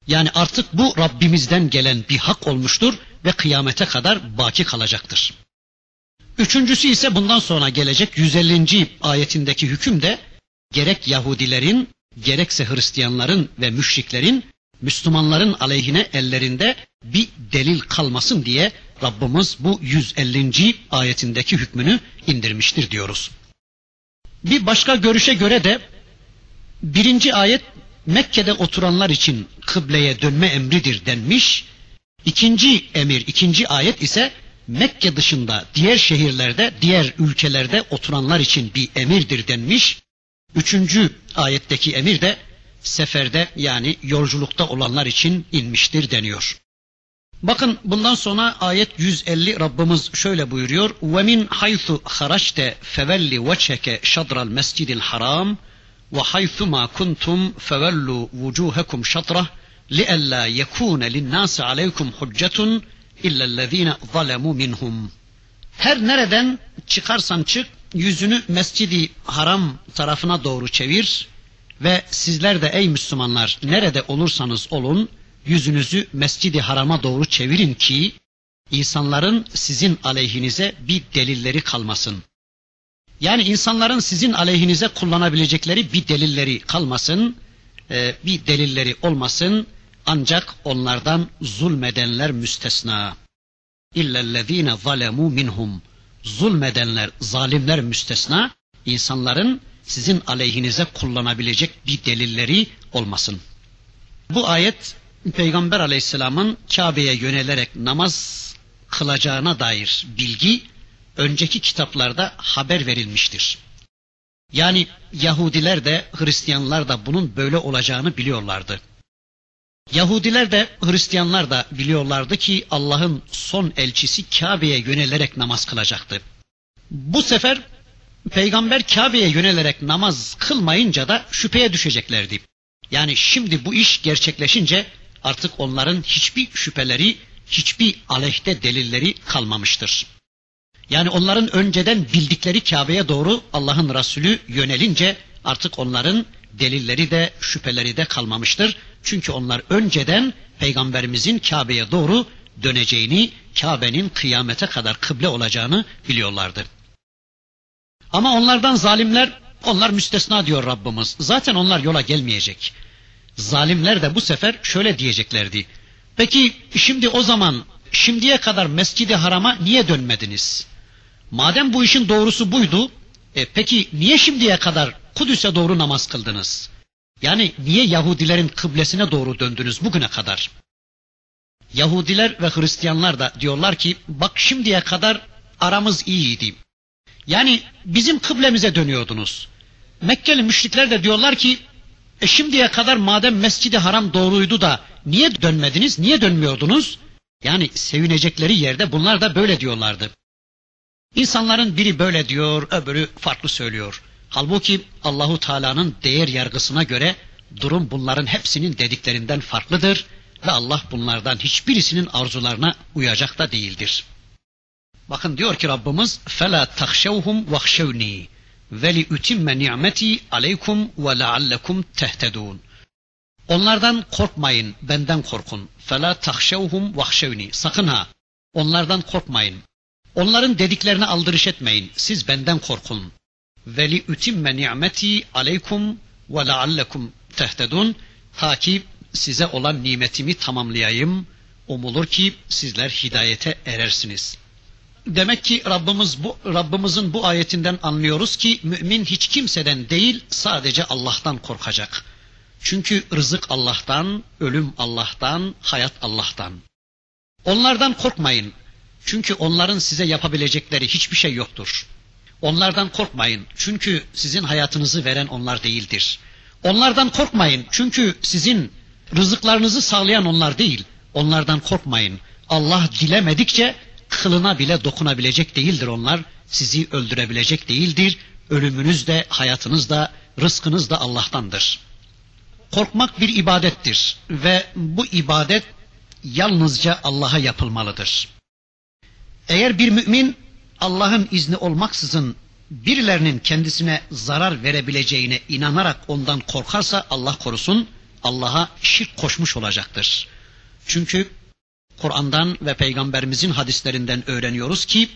Yani artık bu Rabbimizden gelen bir hak olmuştur ve kıyamete kadar baki kalacaktır. Üçüncüsü ise bundan sonra gelecek 150. ayetindeki hüküm de gerek Yahudilerin gerekse Hristiyanların ve müşriklerin Müslümanların aleyhine ellerinde bir delil kalmasın diye Rabbimiz bu 150. ayetindeki hükmünü indirmiştir diyoruz. Bir başka görüşe göre de birinci ayet Mekke'de oturanlar için kıbleye dönme emridir denmiş. İkinci emir, ikinci ayet ise Mekke dışında diğer şehirlerde, diğer ülkelerde oturanlar için bir emirdir denmiş. Üçüncü ayetteki emir de seferde yani yolculukta olanlar için inmiştir deniyor. Bakın bundan sonra ayet 150 Rabbimiz şöyle buyuruyor. Ve min haythu haraçte fevelli veçheke şadral mescidil haram.'' مَا كُنْتُمْ فَوَلُّوا وُجُوهَكُمْ شَطْرَهُ لِأَلَّا يَكُونَ لِلنَّاسِ عَلَيْكُمْ حُجَّةٌ إِلَّا الَّذ۪ينَ ظَلَمُوا مِنْهُمْ Her nereden çıkarsan çık, yüzünü Mescidi Haram tarafına doğru çevir ve sizler de ey Müslümanlar nerede olursanız olun, yüzünüzü Mescidi Haram'a doğru çevirin ki insanların sizin aleyhinize bir delilleri kalmasın. Yani insanların sizin aleyhinize kullanabilecekleri bir delilleri kalmasın, e, bir delilleri olmasın ancak onlardan zulmedenler müstesna. İllellezine zalemu minhum. Zulmedenler, zalimler müstesna, insanların sizin aleyhinize kullanabilecek bir delilleri olmasın. Bu ayet Peygamber aleyhisselamın Kabe'ye yönelerek namaz kılacağına dair bilgi önceki kitaplarda haber verilmiştir. Yani Yahudiler de Hristiyanlar da bunun böyle olacağını biliyorlardı. Yahudiler de Hristiyanlar da biliyorlardı ki Allah'ın son elçisi Kabe'ye yönelerek namaz kılacaktı. Bu sefer Peygamber Kabe'ye yönelerek namaz kılmayınca da şüpheye düşeceklerdi. Yani şimdi bu iş gerçekleşince artık onların hiçbir şüpheleri, hiçbir aleyhte delilleri kalmamıştır. Yani onların önceden bildikleri Kabe'ye doğru Allah'ın Resulü yönelince artık onların delilleri de şüpheleri de kalmamıştır. Çünkü onlar önceden peygamberimizin Kabe'ye doğru döneceğini, Kabe'nin kıyamete kadar kıble olacağını biliyorlardı. Ama onlardan zalimler, onlar müstesna diyor Rabbimiz. Zaten onlar yola gelmeyecek. Zalimler de bu sefer şöyle diyeceklerdi. Peki şimdi o zaman şimdiye kadar Mescid-i Haram'a niye dönmediniz? Madem bu işin doğrusu buydu, e peki niye şimdiye kadar Kudüs'e doğru namaz kıldınız? Yani niye Yahudilerin kıblesine doğru döndünüz bugüne kadar? Yahudiler ve Hristiyanlar da diyorlar ki bak şimdiye kadar aramız iyiydi. Yani bizim kıblemize dönüyordunuz. Mekkeli müşrikler de diyorlar ki e şimdiye kadar madem Mescid-i Haram doğruydu da niye dönmediniz, niye dönmüyordunuz? Yani sevinecekleri yerde bunlar da böyle diyorlardı. İnsanların biri böyle diyor, öbürü farklı söylüyor. Halbuki Allahu Teala'nın değer yargısına göre durum bunların hepsinin dediklerinden farklıdır ve Allah bunlardan hiçbirisinin arzularına uyacak da değildir. Bakın diyor ki Rabbimiz فَلَا تَخْشَوْهُمْ وَخْشَوْنِي وَلِيُتِمَّ نِعْمَتِي عَلَيْكُمْ وَلَعَلَّكُمْ تَهْتَدُونَ Onlardan korkmayın, benden korkun. فَلَا تَخْشَوْهُمْ وَخْشَوْنِي Sakın ha, Onlardan korkmayın. Onların dediklerine aldırış etmeyin. Siz benden korkun. Veli utimme ni'meti aleykum ve leallekum tehtedun. Ta ki size olan nimetimi tamamlayayım. Umulur ki sizler hidayete erersiniz. Demek ki Rabbimiz bu Rabbimizin bu ayetinden anlıyoruz ki mümin hiç kimseden değil sadece Allah'tan korkacak. Çünkü rızık Allah'tan, ölüm Allah'tan, hayat Allah'tan. Onlardan korkmayın. Çünkü onların size yapabilecekleri hiçbir şey yoktur. Onlardan korkmayın. Çünkü sizin hayatınızı veren onlar değildir. Onlardan korkmayın. Çünkü sizin rızıklarınızı sağlayan onlar değil. Onlardan korkmayın. Allah dilemedikçe kılına bile dokunabilecek değildir onlar. Sizi öldürebilecek değildir. Ölümünüz de, hayatınız da, rızkınız da Allah'tandır. Korkmak bir ibadettir ve bu ibadet yalnızca Allah'a yapılmalıdır. Eğer bir mümin Allah'ın izni olmaksızın birilerinin kendisine zarar verebileceğine inanarak ondan korkarsa Allah korusun Allah'a şirk koşmuş olacaktır. Çünkü Kur'an'dan ve peygamberimizin hadislerinden öğreniyoruz ki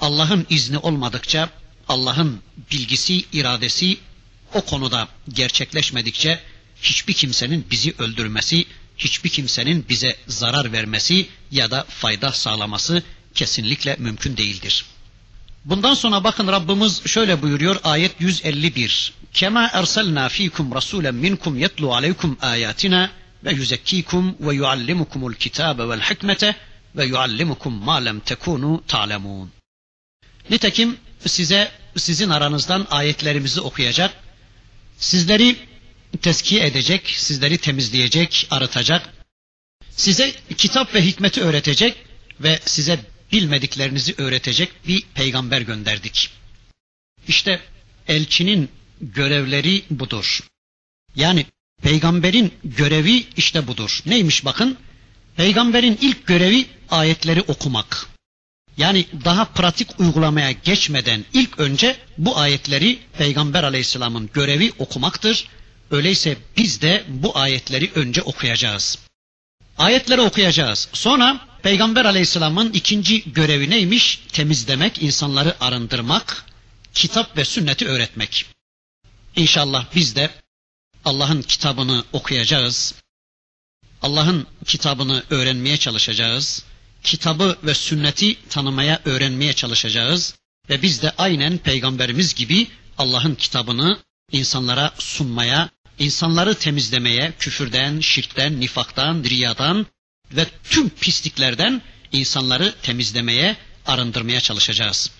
Allah'ın izni olmadıkça Allah'ın bilgisi, iradesi o konuda gerçekleşmedikçe hiçbir kimsenin bizi öldürmesi, hiçbir kimsenin bize zarar vermesi ya da fayda sağlaması kesinlikle mümkün değildir. Bundan sonra bakın Rabbimiz şöyle buyuruyor ayet 151. Kema erselna fikum rasulen minkum yetlu aleykum ayatina ve yuzekkikum ve yuallimukumul kitabe vel hikmete ve yuallimukum ma lem tekunu ta'lemun. Nitekim size sizin aranızdan ayetlerimizi okuyacak, sizleri tezkiye edecek, sizleri temizleyecek, arıtacak, size kitap ve hikmeti öğretecek ve size bilmediklerinizi öğretecek bir peygamber gönderdik. İşte elçinin görevleri budur. Yani peygamberin görevi işte budur. Neymiş bakın? Peygamberin ilk görevi ayetleri okumak. Yani daha pratik uygulamaya geçmeden ilk önce bu ayetleri Peygamber Aleyhisselam'ın görevi okumaktır. Öyleyse biz de bu ayetleri önce okuyacağız. Ayetleri okuyacağız. Sonra Peygamber Aleyhisselam'ın ikinci görevi neymiş? Temizlemek, insanları arındırmak, kitap ve sünneti öğretmek. İnşallah biz de Allah'ın kitabını okuyacağız. Allah'ın kitabını öğrenmeye çalışacağız. Kitabı ve sünneti tanımaya, öğrenmeye çalışacağız. Ve biz de aynen peygamberimiz gibi Allah'ın kitabını insanlara sunmaya, insanları temizlemeye, küfürden, şirkten, nifaktan, riyadan ve tüm pisliklerden insanları temizlemeye, arındırmaya çalışacağız.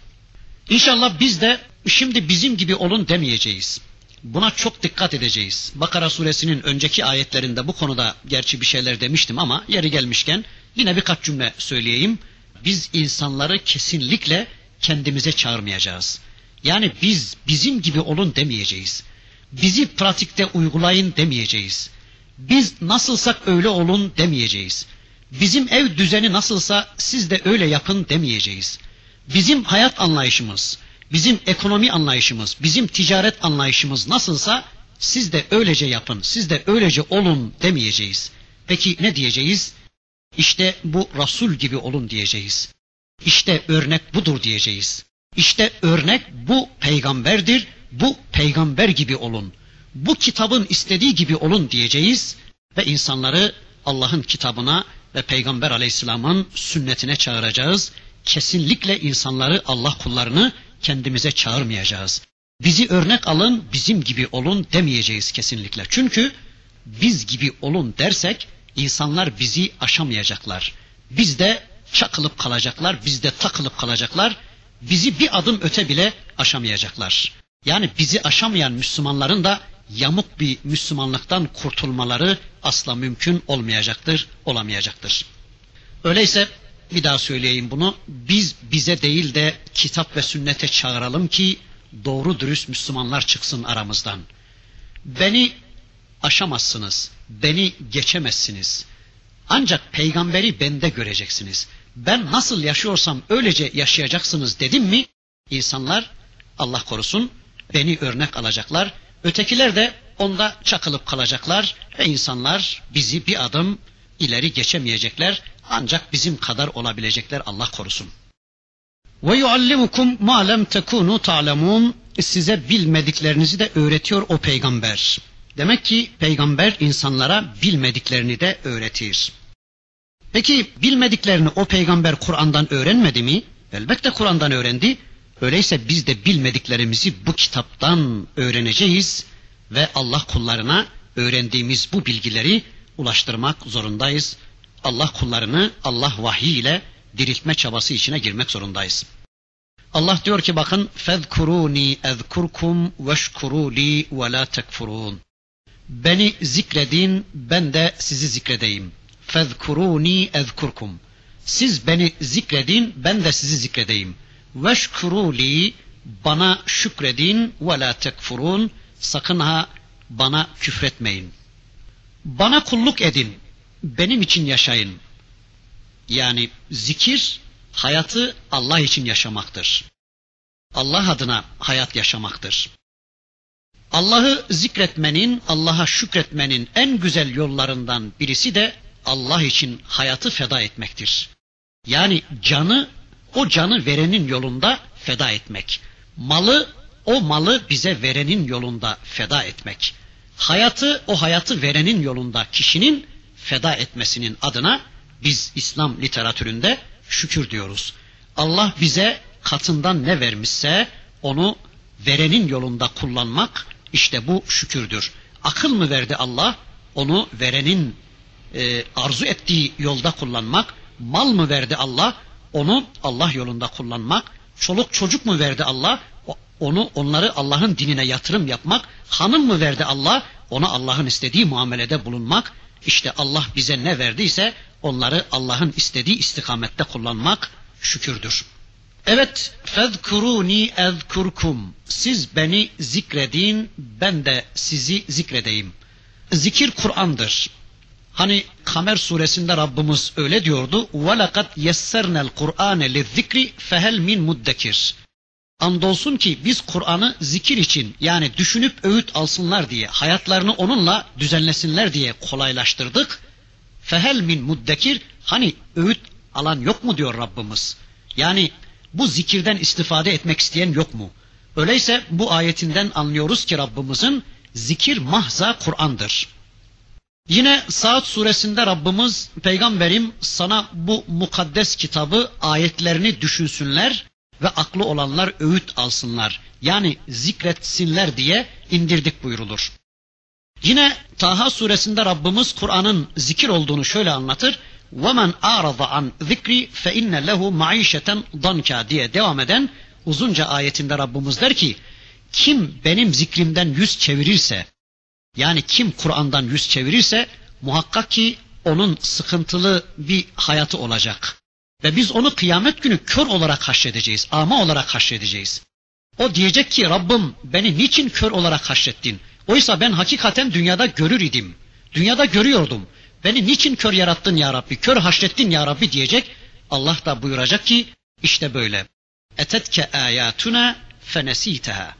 İnşallah biz de şimdi bizim gibi olun demeyeceğiz. Buna çok dikkat edeceğiz. Bakara suresinin önceki ayetlerinde bu konuda gerçi bir şeyler demiştim ama yeri gelmişken yine birkaç cümle söyleyeyim. Biz insanları kesinlikle kendimize çağırmayacağız. Yani biz bizim gibi olun demeyeceğiz. Bizi pratikte uygulayın demeyeceğiz. Biz nasılsak öyle olun demeyeceğiz. Bizim ev düzeni nasılsa siz de öyle yapın demeyeceğiz. Bizim hayat anlayışımız, bizim ekonomi anlayışımız, bizim ticaret anlayışımız nasılsa siz de öylece yapın, siz de öylece olun demeyeceğiz. Peki ne diyeceğiz? İşte bu Resul gibi olun diyeceğiz. İşte örnek budur diyeceğiz. İşte örnek bu peygamberdir, bu peygamber gibi olun. Bu kitabın istediği gibi olun diyeceğiz ve insanları Allah'ın kitabına ve Peygamber Aleyhisselam'ın sünnetine çağıracağız. Kesinlikle insanları Allah kullarını kendimize çağırmayacağız. Bizi örnek alın, bizim gibi olun demeyeceğiz kesinlikle. Çünkü biz gibi olun dersek insanlar bizi aşamayacaklar. Biz de çakılıp kalacaklar, biz de takılıp kalacaklar. Bizi bir adım öte bile aşamayacaklar. Yani bizi aşamayan Müslümanların da yamuk bir Müslümanlıktan kurtulmaları asla mümkün olmayacaktır, olamayacaktır. Öyleyse bir daha söyleyeyim bunu. Biz bize değil de kitap ve sünnete çağıralım ki doğru dürüst Müslümanlar çıksın aramızdan. Beni aşamazsınız, beni geçemezsiniz. Ancak peygamberi bende göreceksiniz. Ben nasıl yaşıyorsam öylece yaşayacaksınız dedim mi? İnsanlar Allah korusun beni örnek alacaklar. Ötekiler de onda çakılıp kalacaklar ve insanlar bizi bir adım ileri geçemeyecekler. Ancak bizim kadar olabilecekler Allah korusun. Ve yuallimukum ma lem tekunu ta'lemun. Size bilmediklerinizi de öğretiyor o peygamber. Demek ki peygamber insanlara bilmediklerini de öğretir. Peki bilmediklerini o peygamber Kur'an'dan öğrenmedi mi? Elbette Kur'an'dan öğrendi. Öyleyse biz de bilmediklerimizi bu kitaptan öğreneceğiz ve Allah kullarına öğrendiğimiz bu bilgileri ulaştırmak zorundayız. Allah kullarını Allah vahiy ile diriltme çabası içine girmek zorundayız. Allah diyor ki bakın fezkuruni ezkurkum veşkuruli ve la tekfurun. Beni zikredin ben de sizi zikredeyim. Fezkuruni ezkurkum. Siz beni zikredin ben de sizi zikredeyim. Veşkuruli bana şükredin ve la tekfurun. Sakın ha bana küfretmeyin. Bana kulluk edin. Benim için yaşayın. Yani zikir hayatı Allah için yaşamaktır. Allah adına hayat yaşamaktır. Allah'ı zikretmenin, Allah'a şükretmenin en güzel yollarından birisi de Allah için hayatı feda etmektir. Yani canı o canı verenin yolunda feda etmek. Malı o malı bize verenin yolunda feda etmek. Hayatı o hayatı verenin yolunda kişinin feda etmesinin adına biz İslam literatüründe şükür diyoruz. Allah bize katından ne vermişse onu verenin yolunda kullanmak işte bu şükürdür. Akıl mı verdi Allah? Onu verenin e, arzu ettiği yolda kullanmak. Mal mı verdi Allah? Onu Allah yolunda kullanmak. Çoluk çocuk mu verdi Allah? Onu onları Allah'ın dinine yatırım yapmak. Hanım mı verdi Allah? Ona Allah'ın istediği muamelede bulunmak. İşte Allah bize ne verdiyse onları Allah'ın istediği istikamette kullanmak şükürdür. Evet, fezkuruni ezkurkum. Siz beni zikredin, ben de sizi zikredeyim. Zikir Kur'an'dır. Hani Kamer suresinde Rabbimiz öyle diyordu. وَلَقَدْ يَسَّرْنَا الْقُرْآنَ لِلذِّكْرِ فَهَلْ مِنْ مُدَّكِرٍ Andolsun ki biz Kur'an'ı zikir için yani düşünüp öğüt alsınlar diye, hayatlarını onunla düzenlesinler diye kolaylaştırdık. Fehel min muddekir hani öğüt alan yok mu diyor Rabbimiz. Yani bu zikirden istifade etmek isteyen yok mu? Öyleyse bu ayetinden anlıyoruz ki Rabbimizin zikir mahza Kur'an'dır. Yine Saat suresinde Rabbimiz peygamberim sana bu mukaddes kitabı ayetlerini düşünsünler ve aklı olanlar öğüt alsınlar. Yani zikretsinler diye indirdik buyurulur. Yine Taha suresinde Rabbimiz Kur'an'ın zikir olduğunu şöyle anlatır. وَمَنْ اَعْرَضَ عَنْ ذِكْرِ فَاِنَّ لَهُ مَعِيشَةً ضَنْكَ diye devam eden uzunca ayetinde Rabbimiz der ki kim benim zikrimden yüz çevirirse yani kim Kur'an'dan yüz çevirirse muhakkak ki onun sıkıntılı bir hayatı olacak. Ve biz onu kıyamet günü kör olarak haşredeceğiz, ama olarak haşredeceğiz. O diyecek ki Rabbim beni niçin kör olarak haşrettin? Oysa ben hakikaten dünyada görür idim. Dünyada görüyordum. Beni niçin kör yarattın ya Rabbi, kör haşrettin ya Rabbi diyecek. Allah da buyuracak ki işte böyle. Etetke ayatuna fenesiteha.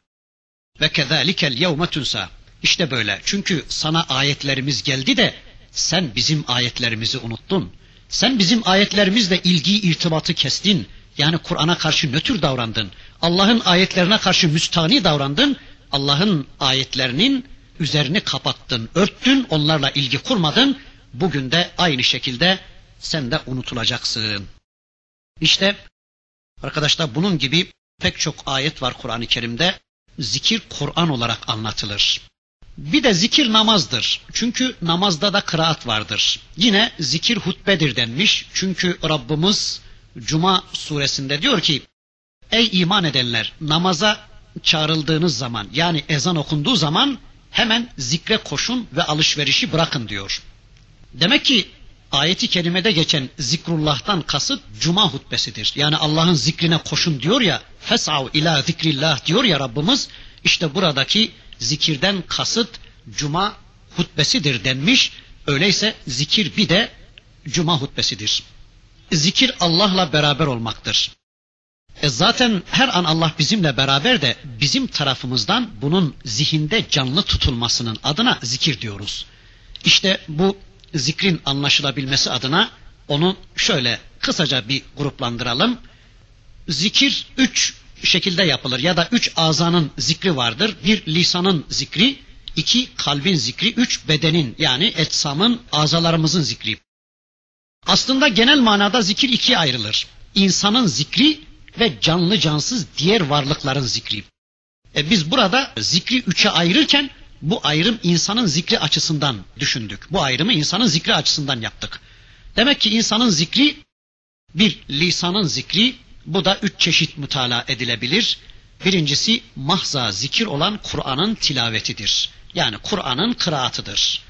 Ve kezalikel yevme tunsa. İşte böyle. Çünkü sana ayetlerimiz geldi de sen bizim ayetlerimizi unuttun. Sen bizim ayetlerimizle ilgi irtibatı kestin. Yani Kur'an'a karşı nötr davrandın. Allah'ın ayetlerine karşı müstani davrandın. Allah'ın ayetlerinin üzerini kapattın, örttün, onlarla ilgi kurmadın. Bugün de aynı şekilde sen de unutulacaksın. İşte arkadaşlar bunun gibi pek çok ayet var Kur'an-ı Kerim'de. Zikir Kur'an olarak anlatılır. Bir de zikir namazdır. Çünkü namazda da kıraat vardır. Yine zikir hutbedir denmiş. Çünkü Rabbimiz Cuma suresinde diyor ki Ey iman edenler namaza çağrıldığınız zaman yani ezan okunduğu zaman hemen zikre koşun ve alışverişi bırakın diyor. Demek ki ayeti kerimede geçen zikrullah'tan kasıt cuma hutbesidir. Yani Allah'ın zikrine koşun diyor ya fes'av ila zikrillah diyor ya Rabbimiz işte buradaki zikirden kasıt cuma hutbesidir denmiş. Öyleyse zikir bir de cuma hutbesidir. Zikir Allah'la beraber olmaktır. E zaten her an Allah bizimle beraber de bizim tarafımızdan bunun zihinde canlı tutulmasının adına zikir diyoruz. İşte bu zikrin anlaşılabilmesi adına Onu şöyle kısaca bir gruplandıralım. Zikir üç şekilde yapılır ya da üç azanın zikri vardır. Bir lisanın zikri, iki kalbin zikri, üç bedenin yani etsamın, azalarımızın zikri. Aslında genel manada zikir ikiye ayrılır. İnsanın zikri ve canlı cansız diğer varlıkların zikri. E biz burada zikri üçe ayırırken bu ayrım insanın zikri açısından düşündük. Bu ayrımı insanın zikri açısından yaptık. Demek ki insanın zikri bir lisanın zikri bu da üç çeşit mutala edilebilir. Birincisi mahza zikir olan Kur'an'ın tilavetidir. Yani Kur'an'ın kıraatıdır.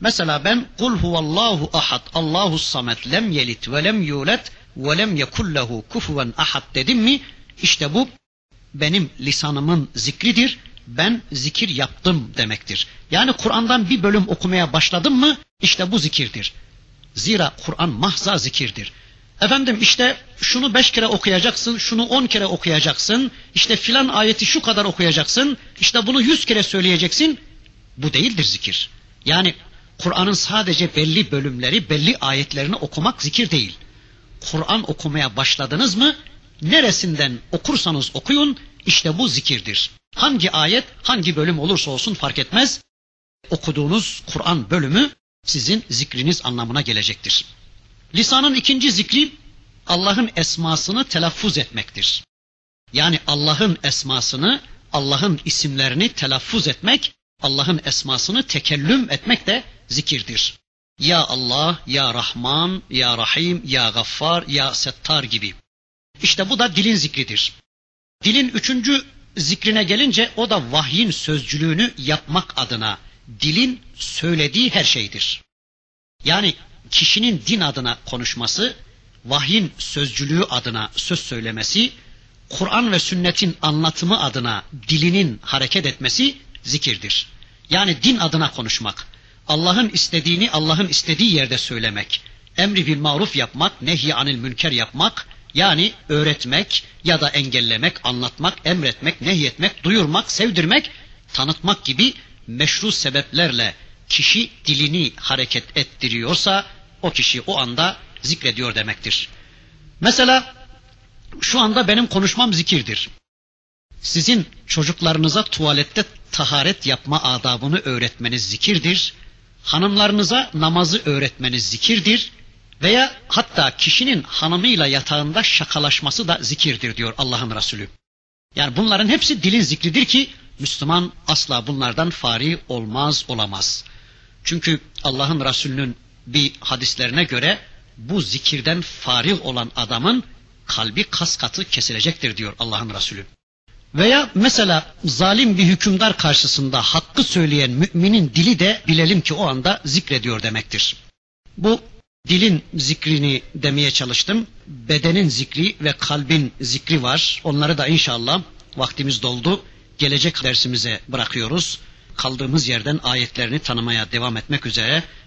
Mesela ben kul huvallahu ahad Allahu samet lem yelit ve lem yulet ve lem yekullehu kufuven ahad dedim mi işte bu benim lisanımın zikridir. Ben zikir yaptım demektir. Yani Kur'an'dan bir bölüm okumaya başladım mı işte bu zikirdir. Zira Kur'an mahza zikirdir. Efendim işte şunu beş kere okuyacaksın, şunu on kere okuyacaksın, işte filan ayeti şu kadar okuyacaksın, işte bunu yüz kere söyleyeceksin. Bu değildir zikir. Yani Kur'an'ın sadece belli bölümleri, belli ayetlerini okumak zikir değil. Kur'an okumaya başladınız mı, neresinden okursanız okuyun, işte bu zikirdir. Hangi ayet, hangi bölüm olursa olsun fark etmez. Okuduğunuz Kur'an bölümü sizin zikriniz anlamına gelecektir. Lisanın ikinci zikri Allah'ın esmasını telaffuz etmektir. Yani Allah'ın esmasını, Allah'ın isimlerini telaffuz etmek, Allah'ın esmasını tekellüm etmek de zikirdir. Ya Allah, Ya Rahman, Ya Rahim, Ya Gaffar, Ya Settar gibi. İşte bu da dilin zikridir. Dilin üçüncü zikrine gelince o da vahyin sözcülüğünü yapmak adına dilin söylediği her şeydir. Yani kişinin din adına konuşması, vahyin sözcülüğü adına söz söylemesi, Kur'an ve sünnetin anlatımı adına dilinin hareket etmesi zikirdir. Yani din adına konuşmak, Allah'ın istediğini Allah'ın istediği yerde söylemek, emri bil maruf yapmak, nehy anil münker yapmak, yani öğretmek ya da engellemek, anlatmak, emretmek, nehyetmek, duyurmak, sevdirmek, tanıtmak gibi meşru sebeplerle kişi dilini hareket ettiriyorsa o kişi o anda zikrediyor demektir. Mesela şu anda benim konuşmam zikirdir. Sizin çocuklarınıza tuvalette taharet yapma adabını öğretmeniz zikirdir. Hanımlarınıza namazı öğretmeniz zikirdir. Veya hatta kişinin hanımıyla yatağında şakalaşması da zikirdir diyor Allah'ın Resulü. Yani bunların hepsi dilin zikridir ki Müslüman asla bunlardan fari olmaz olamaz. Çünkü Allah'ın Resulü'nün bir hadislerine göre bu zikirden farih olan adamın kalbi kas katı kesilecektir diyor Allah'ın Resulü. Veya mesela zalim bir hükümdar karşısında hakkı söyleyen müminin dili de bilelim ki o anda zikrediyor demektir. Bu dilin zikrini demeye çalıştım. Bedenin zikri ve kalbin zikri var. Onları da inşallah vaktimiz doldu. Gelecek dersimize bırakıyoruz. Kaldığımız yerden ayetlerini tanımaya devam etmek üzere.